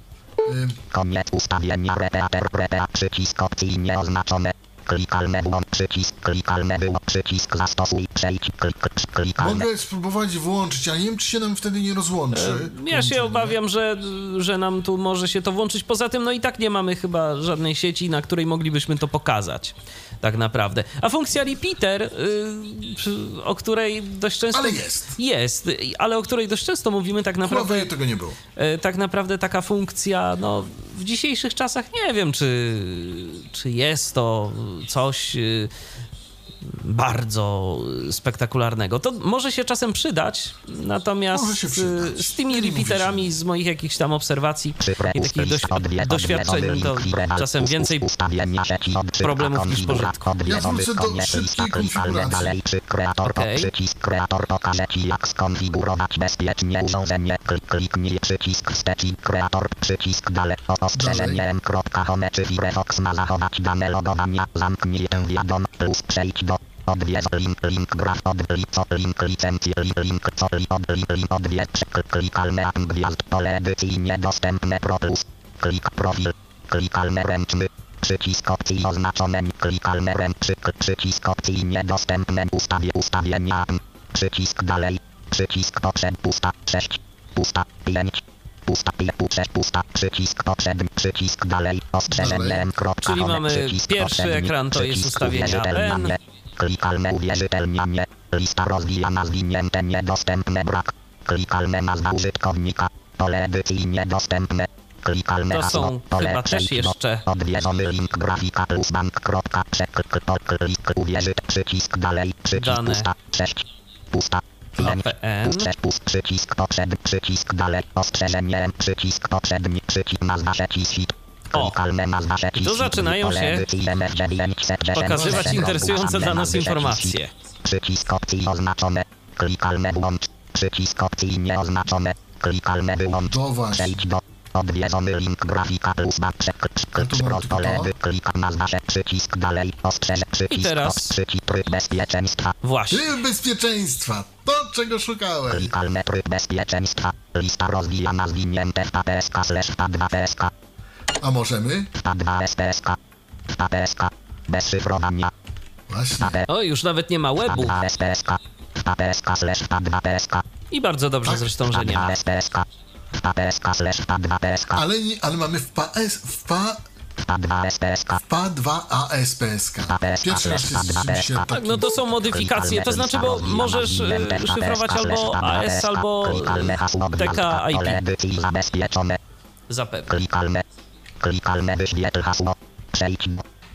Koniec ustawienia repeater, repeat, przycisk opcji nieoznaczone. Klikalne włącz przycisk, klikalne wyłącz przycisk zastosuj, przejdź, klik, klikalne. Mogę spróbować włączyć, ale nie wiem, czy się nam wtedy nie rozłączy. Ja się obawiam, że, że nam tu może się to włączyć. Poza tym, no i tak nie mamy chyba żadnej sieci, na której moglibyśmy to pokazać. Tak naprawdę. A funkcja repeater, y, o której dość często. Ale jest. Jest, y, ale o której dość często mówimy tak naprawdę. Naprawdę tego nie było. E, tak naprawdę taka funkcja, no w dzisiejszych czasach nie wiem, czy, czy jest to coś y, bardzo spektakularnego. To może się czasem przydać, natomiast przydać. z tymi repeaterami, z moich jakichś tam obserwacji i takich doś, doświadczeń, to czasem więcej problemów niż pożytku. Ja wrócę do szybkiej konfiguracji. dalej, czy kreator, Okej. przycisk kreator pokaże ci jak skonfigurować bezpiecznie urządzenie, klik, kliknij przycisk wstecz i kreator, przycisk dalej, o ostrzeżenie m.home czy Firefox ma zachować dane logowania, zamknij tę wiadom, plus przejdź do Odwiedz link, link graf, odwiedz co, link licencje, link, link co, li, od, link, odwiedz, klik, klikalne gwiazd, pole edycji niedostępne pro plus, klik profil, klikalne ręczny, przycisk opcji oznaczone, klikalne ręczy, przycisk opcji niedostępne, ustawie, ustawienia przycisk dalej, przycisk poprzed, pusta, 6, pusta, 5, pusta, 5, 6, pusta, przycisk poprzedni, przycisk dalej, ostrzeżenie Dalej. m. Czyli mamy przycisk pierwszy ekran, to jest uwierzytelnianie, LAN. Klikalne uwierzytelnianie, lista rozwijana zwinięte niedostępne brak, klikalne nazwa użytkownika, pole edycji niedostępne, klikalne To są pole chyba też jeszcze- Odwiedzony link grafika plus bank kropka przeklik klik uwierzyt przycisk dalej przycisk Dane. pusta 6 pusta APN. Pust, przycisk poprzedni, przycisk dalej, ostrzeżenie przycisk poprzedni, przycisk nazwa sieci. O. I tu zaczynają się edycji MF 910, pokazywać interesujące dla nas informacje. Przycisk opcji oznaczone, klikalne włącz, przycisk opcji nieoznaczone, klikalne wyłącz, To właśnie. przejdź do odwiedzony link grafika plus back przeklik Ja tu mam tylko pole to. klika nazwa się przycisk dalej, ostrzeże przycisk teraz- op- przycisk tryb bezpieczeństwa, Właśnie. Tryb bezpieczeństwa. To, czego szukałem. Klikalne tryb bezpieczeństwa. Lista rozwijana zwinięte w PPSK slash P2 PSK. A możemy? P2 SPSK. PPSK. Bez szyfrowania. Właśnie. O, już nawet nie ma webu. P2 SPSK. PPSK slash P2 PSK. I bardzo dobrze zresztą, że nie ma. P2 SPSK. PPSK slash P2 PSK. Ale, nie, ale mamy w PAS, w PA, P2 SPSK. PA2 ASPSK. Pierwszy raz się Tak, no to są modyfikacje, to znaczy, bo możesz e, szyfrować albo AS, albo TKIP. zabezpieczone. Zapewne. Klikalne. Wyświetl hasło. Przejdź.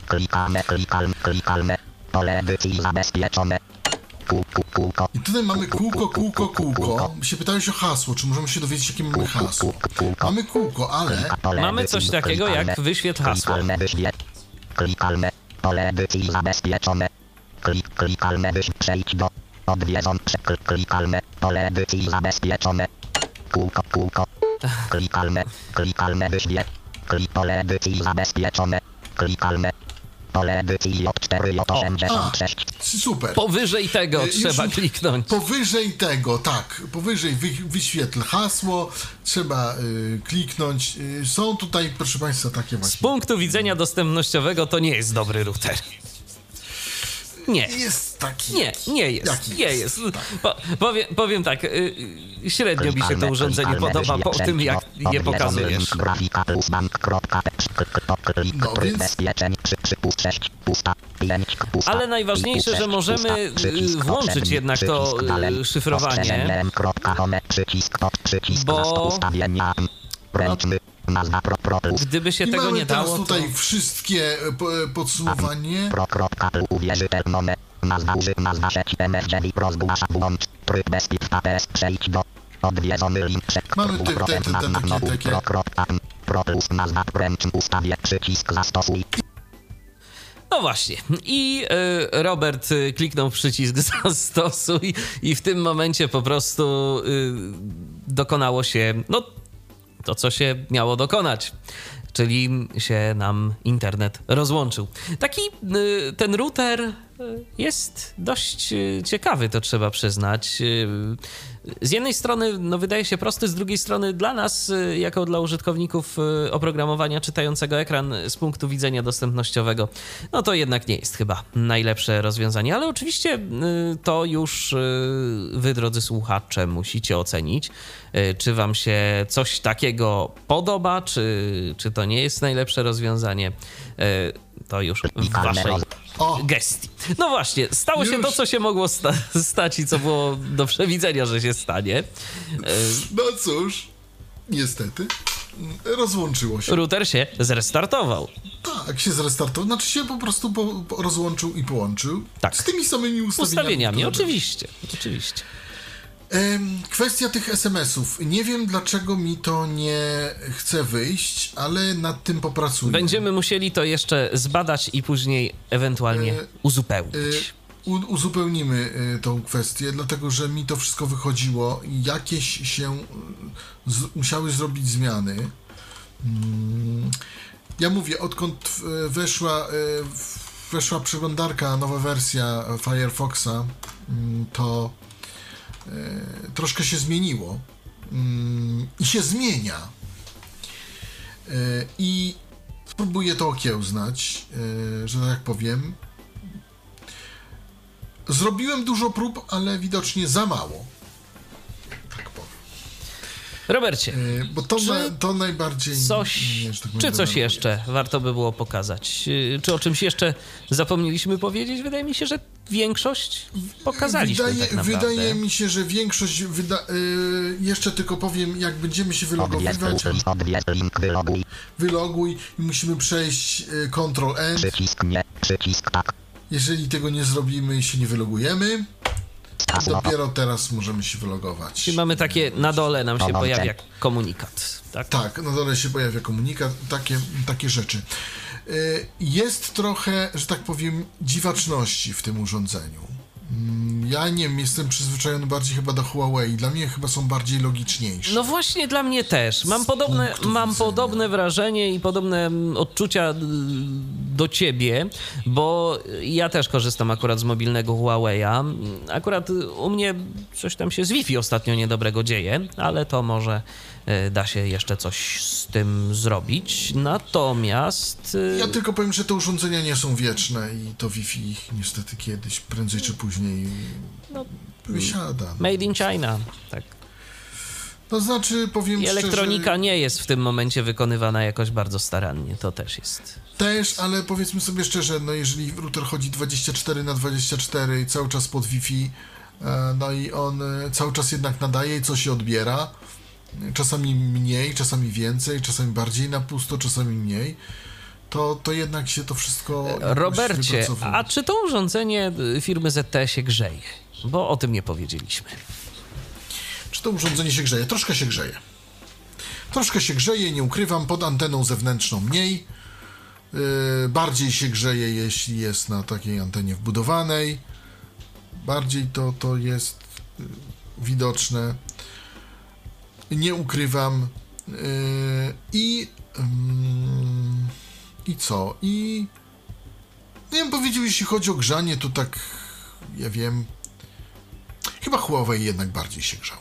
Klikalne, klikalne, klikalne. Pole edycji zabezpieczone. Kół, kół, kółko. I tutaj mamy kółko, kółko, kółko. Się pytałeś o hasło, czy możemy się dowiedzieć, jakie mamy hasło. Mamy kółko, ale Mamy coś takiego jak wyświetl hasło. Klikalne. Pole edycji zabezpieczone. Klik, klikalne. Przejdź do. Przeklik, klikalne. Pole edycji zabezpieczone. Kółko, kółko. Klikalne. Klikalne wyświetl. Klik, pole edycji zabezpieczone. Klikalne. Pole edycji J4, J86. super. Powyżej tego Y, już trzeba kliknąć. Powyżej tego, tak. Powyżej wy, wyświetl hasło, trzeba y, kliknąć. Y, są tutaj, proszę Państwa, takie Z właśnie. punktu widzenia dostępnościowego to nie jest dobry router. Nie. Jest taki. Nie, nie jest. Jaki nie jest? jest. Po, powiem, powiem tak, y, y, średnio mi się to urządzenie podoba po tym, jak je pokazujesz. No więc- bezpieczeń przy przypust 6 pusta 5 pusta Ale najważniejsze, że możemy, y, włączyć jednak to, y, szyfrowanie. bo... Gdyby się I tego mamy nie teraz dało, to... tutaj wszystkie e, e, podsumowanie. Nazwa nazwa MSG, rozgłasza włącz. Tryb bez pip, APS, przejdź do. Odwiedzony link przed Mamy te- te- te- te- nazwa takie- znowu, takie- Pro, kropka, pro plus nazwa ręczny ustawię. Przycisk zastosuj. No właśnie. I y, Robert kliknął w przycisk zastosuj i w tym momencie po prostu y, dokonało się, no, to co się miało dokonać. Czyli się nam internet rozłączył. Taki y, ten router jest dość y, ciekawy, to trzeba przyznać. Y, Z jednej strony, no wydaje się prosty, z drugiej strony dla nas, y, jako dla użytkowników oprogramowania czytającego ekran z punktu widzenia dostępnościowego, no to jednak nie jest chyba najlepsze rozwiązanie, ale oczywiście to już wy, drodzy słuchacze, musicie ocenić, czy wam się coś takiego podoba, czy, czy to nie jest najlepsze rozwiązanie. To już w waszej O, gestii. No właśnie, stało się Już. to, co się mogło sta- stać i co było do przewidzenia, że się stanie. E, no cóż, niestety, rozłączyło się. Router się zrestartował. Tak, się zrestartował. Znaczy się po prostu po, po rozłączył i połączył. Tak. Z tymi samymi ustawieniami. Ustawieniami, oczywiście. Oczywiście. Kwestia tych SMS-ów. Nie wiem, dlaczego mi to nie chce wyjść, ale nad tym popracuję. Będziemy musieli to jeszcze zbadać i później ewentualnie E, uzupełnić. Y, U, uzupełnimy y, tą kwestię, dlatego że mi to wszystko wychodziło jakieś się z, musiały zrobić zmiany. Mm, Ja mówię, odkąd weszła, weszła przeglądarka, nowa wersja Firefoxa, mm, to troszkę się zmieniło Mm, i się zmienia. Y, I spróbuję to okiełznać, y, że tak powiem. Zrobiłem dużo prób, ale widocznie za mało. Robercie, Y, Bo to, na, to najbardziej. coś, mnie, że tak czy coś jeszcze warto by było pokazać? Y, Czy o czymś jeszcze zapomnieliśmy powiedzieć? Wydaje mi się, że większość pokazaliśmy wydaje, tak wydaje mi się, że większość. Wyda- y, jeszcze tylko powiem, jak będziemy się wylogowywać. wyloguj. Wyloguj i musimy przejść y, Ctrl N. Przycisk nie, przycisk tak. Jeżeli tego nie zrobimy i się nie wylogujemy. Dopiero teraz możemy się wylogować. Czyli mamy takie, na dole nam się pojawia komunikat, tak? Tak, na dole się pojawia komunikat, takie, takie rzeczy. Y, Jest trochę, że tak powiem, dziwaczności w tym urządzeniu. Mm, Ja nie wiem, jestem przyzwyczajony bardziej chyba do Huawei. Dla mnie chyba są bardziej logiczniejsze. No właśnie dla mnie też. Mam podobne, mam podobne wrażenie i podobne mm, odczucia y, do ciebie, bo ja też korzystam akurat z mobilnego Huawei'a. Akurat y, u mnie coś tam się z Wi-Fi ostatnio niedobrego dzieje, ale to może y, da się jeszcze coś z tym zrobić. Natomiast Ja tylko powiem, że te urządzenia nie są wieczne i to Wi-Fi ich niestety kiedyś, prędzej czy później No, wysiada. made in China, tak. To znaczy, powiem I szczerze, elektronika nie jest w tym momencie wykonywana jakoś bardzo starannie. To też jest Też, ale powiedzmy sobie szczerze, no jeżeli router chodzi 24 na 24 i cały czas pod Wi-Fi, e, no i on e, cały czas jednak nadaje i coś się odbiera, czasami mniej, czasami więcej, czasami bardziej na pusto, czasami mniej, to, to jednak się to wszystko jakoś Robercie, a czy to urządzenie y, firmy ZTE się grzeje? Bo o tym nie powiedzieliśmy. Czy to urządzenie się grzeje? Troszkę się grzeje. Troszkę się grzeje, nie ukrywam, pod anteną zewnętrzną mniej. Yy, bardziej się grzeje, jeśli jest na takiej antenie wbudowanej. Bardziej to, to jest yy, widoczne. Nie ukrywam. Yy, I. ym, I co? I. Nie wiem, powiedział, jeśli chodzi o grzanie, to tak. Ja wiem. Chyba Huawei jednak bardziej się grzał.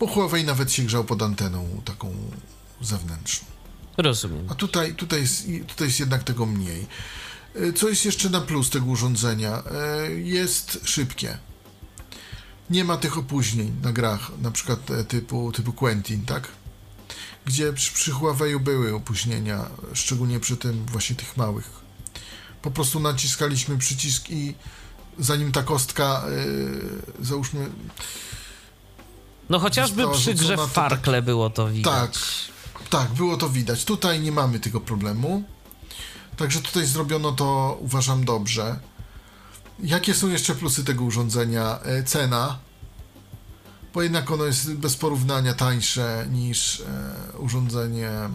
Bo Huawei nawet się grzał pod anteną taką zewnętrzną. Rozumiem. A tutaj, tutaj, jest, tutaj jest jednak tego mniej. E, Co jest jeszcze na plus tego urządzenia? E, Jest szybkie. Nie ma tych opóźnień na grach, na przykład e, typu, typu Quentin, tak? Gdzie przy, przy były opóźnienia, szczególnie przy tym właśnie tych małych. Po prostu naciskaliśmy przycisk i zanim ta kostka, e, załóżmy, No chociażby przy grze w to tak- Farkle było to widać. Tak, tak, było to widać. Tutaj nie mamy tego problemu. Także tutaj zrobiono to, uważam, dobrze. Jakie są jeszcze plusy tego urządzenia? E, Cena, bo jednak ono jest bez porównania tańsze niż e, urządzenie mm,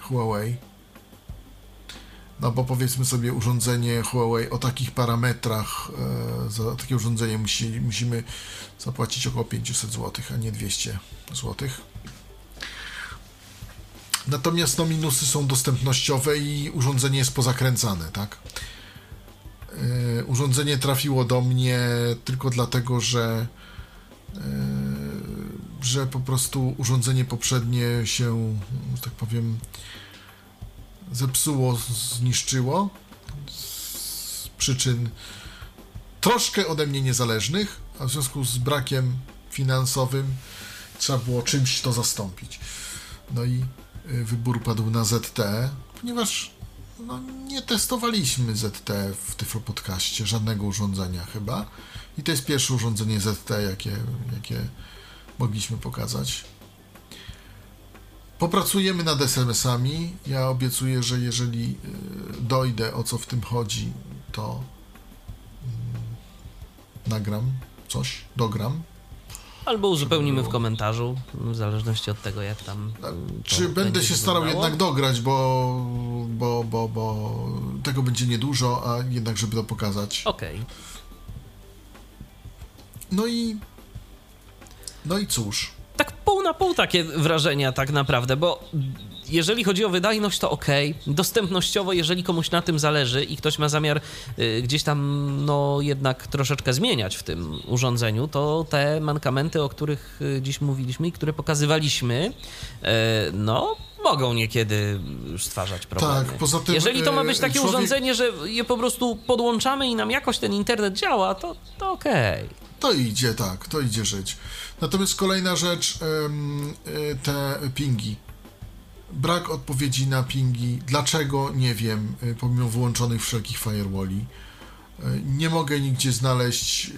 Huawei. No bo powiedzmy sobie urządzenie Huawei o takich parametrach, e, za takie urządzenie musi, musimy zapłacić około 500 zł, a nie 200 zł. Natomiast no, minusy są dostępnościowe i urządzenie jest pozakręcane, tak? Yy, urządzenie trafiło do mnie tylko dlatego, że yy, że po prostu urządzenie poprzednie się, że tak powiem, zepsuło, zniszczyło z przyczyn troszkę ode mnie niezależnych, a w związku z brakiem finansowym trzeba było czymś to zastąpić. No i y, wybór padł na ZT, ponieważ no, nie testowaliśmy ZT w Tyflo Podcaście, żadnego urządzenia chyba. I to jest pierwsze urządzenie ZT, jakie, jakie mogliśmy pokazać. Popracujemy nad SMS-ami. Ja obiecuję, że jeżeli y, dojdę o co w tym chodzi, to mm, nagram coś, dogram. Albo uzupełnimy w komentarzu, w zależności od tego, jak tam. To Czy będę się starał wyglądało. jednak dograć, bo, bo, bo, bo tego będzie niedużo, a jednak żeby to pokazać. Okej. No i no i cóż. Tak pół na pół takie wrażenia tak naprawdę, bo jeżeli chodzi o wydajność, to ok. Dostępnościowo, jeżeli komuś na tym zależy i ktoś ma zamiar y, gdzieś tam, no jednak troszeczkę zmieniać w tym urządzeniu, to te mankamenty, o których y, dziś mówiliśmy i które pokazywaliśmy, y, no mogą niekiedy stwarzać problemy. Tak, poza tym, Jeżeli to ma być takie człowiek- urządzenie, że je po prostu podłączamy i nam jakoś ten internet działa, to, to okej. To idzie, tak, to idzie żyć. Natomiast kolejna rzecz, te pingi. Brak odpowiedzi na pingi. Dlaczego? Nie wiem, y, pomimo wyłączonych wszelkich firewalli. Y, Nie mogę nigdzie znaleźć, y,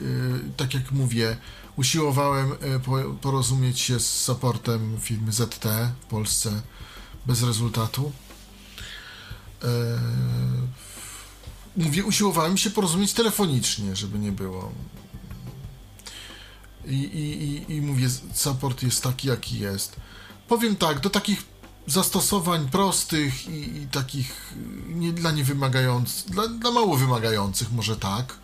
tak jak mówię, usiłowałem po- porozumieć się z supportem firmy ZT w Polsce bez rezultatu. Mówię, usiłowałem się porozumieć telefonicznie, żeby nie było. I, i, i, i mówię, support jest taki, jaki jest. Powiem tak, do takich zastosowań prostych i, i takich nie, dla niewymagających, dla, dla mało wymagających może tak.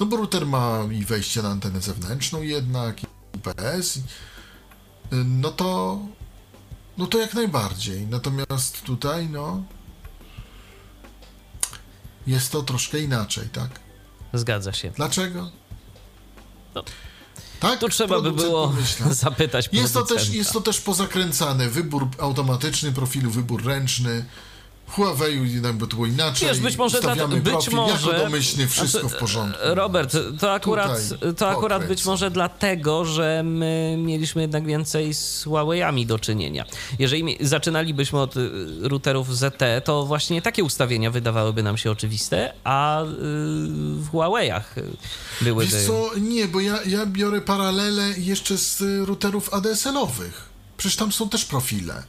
No bo router ma i wejście na antenę zewnętrzną jednak, i UPS. No to, no to jak najbardziej. Natomiast tutaj, no, jest to troszkę inaczej, tak? Zgadza się. Dlaczego? No. Tak, Tu trzeba by było pomyśla. zapytać Jest to, też, jest to też pozakręcane. Wybór automatyczny profilu, wybór ręczny. Huawei jednak by to było inaczej. Wiesz, być może, Ustawiamy być profil może jako domyślny, wszystko Znaczy, w porządku. Robert, to akurat, Tutaj to akurat być może dlatego, że my mieliśmy jednak więcej z Huawei'ami do czynienia. Jeżeli zaczynalibyśmy od y, routerów ZT, to właśnie takie ustawienia wydawałyby nam się oczywiste, a y, w Huawei'ach y, byłyby... Wiesz co, nie, bo ja, ja biorę paralele jeszcze z routerów ADSL-owych. Przecież tam są też profile.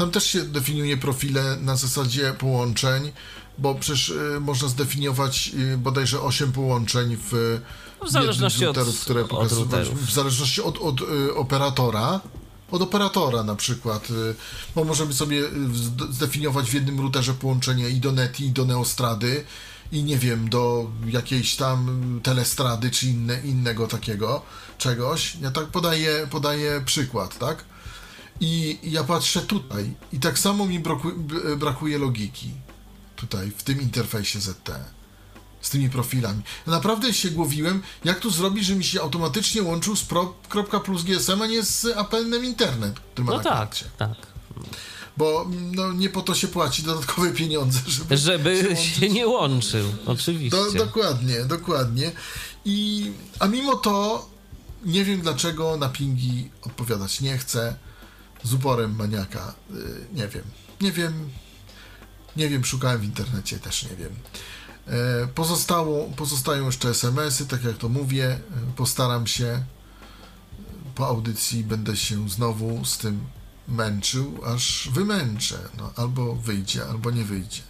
Tam też się definiuje profile na zasadzie połączeń, bo przecież y, można zdefiniować y, bodajże 8 połączeń w, W zależności routerów, od- które routerów. w zależności od, od y, operatora. Od operatora na przykład, bo możemy sobie zd- zdefiniować w jednym routerze połączenie i do Neti, i do Neostrady, i nie wiem, do jakiejś tam telestrady, czy inne, innego takiego czegoś. Ja tak podaję, podaję przykład, tak? I ja patrzę tutaj i tak samo mi braku, brakuje logiki tutaj, w tym interfejsie ZT. Z tymi profilami. Naprawdę się głowiłem, jak tu zrobić, że mi się automatycznie łączył z pro, kropka plus GSM, a nie z apelnem internet, który ma No na tak, tak. Bo no, nie po to się płaci dodatkowe pieniądze, żeby, Żeby łączyć. się nie łączył, oczywiście. Do, dokładnie, dokładnie. I, a mimo to nie wiem dlaczego na pingi odpowiadać nie chcę. Z uporem maniaka. Y, nie wiem. Nie wiem. Nie wiem, szukałem w internecie, też nie wiem. E, Pozostało, pozostają jeszcze SMS-y, tak jak to mówię. E, Postaram się. Po audycji będę się znowu z tym męczył, aż wymęczę. No, albo wyjdzie, albo nie wyjdzie.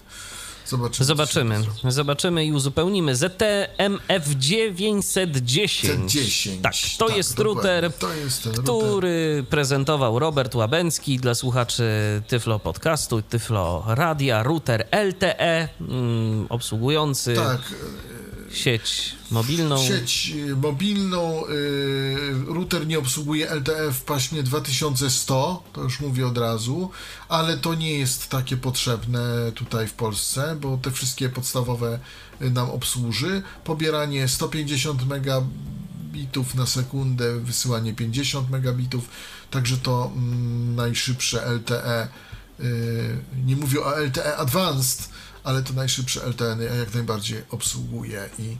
Zobaczymy. Zobaczymy. Zobaczymy i uzupełnimy. ZTMF 910. C10. Tak, to jest dokładnie. router, To jest router. który prezentował Robert Łabęcki dla słuchaczy Tyflo Podcastu, Tyflo Radia, router LTE, mm, obsługujący Tak, sieć mobilną. Sieć y, mobilną, y, router nie obsługuje LTE w paśmie 2100, to już mówię od razu, ale to nie jest takie potrzebne tutaj w Polsce, bo te wszystkie podstawowe y, nam obsłuży. Pobieranie 150 megabitów na sekundę, wysyłanie 50 megabitów, także to mm, najszybsze LTE, nie mówię o LTE Advanced, ale to najszybsze LTE jak najbardziej obsługuje i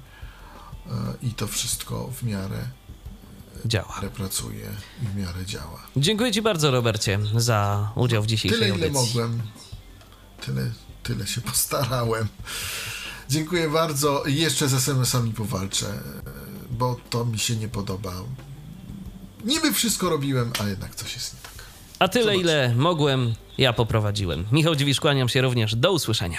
E, i to wszystko w miarę Działa. pracuje i w miarę działa. Dziękuję Ci bardzo, Robercie, za udział w dzisiejszej Tyle, ile audycji. mogłem. Tyle, tyle się postarałem. Dziękuję bardzo. Jeszcze z SMS-ami powalczę, e, bo to mi się nie podoba. Niby wszystko robiłem, a jednak coś jest nie tak. A tyle, ile mogłem, ja poprowadziłem. Michał Dziwisz, kłaniam się również. Do usłyszenia.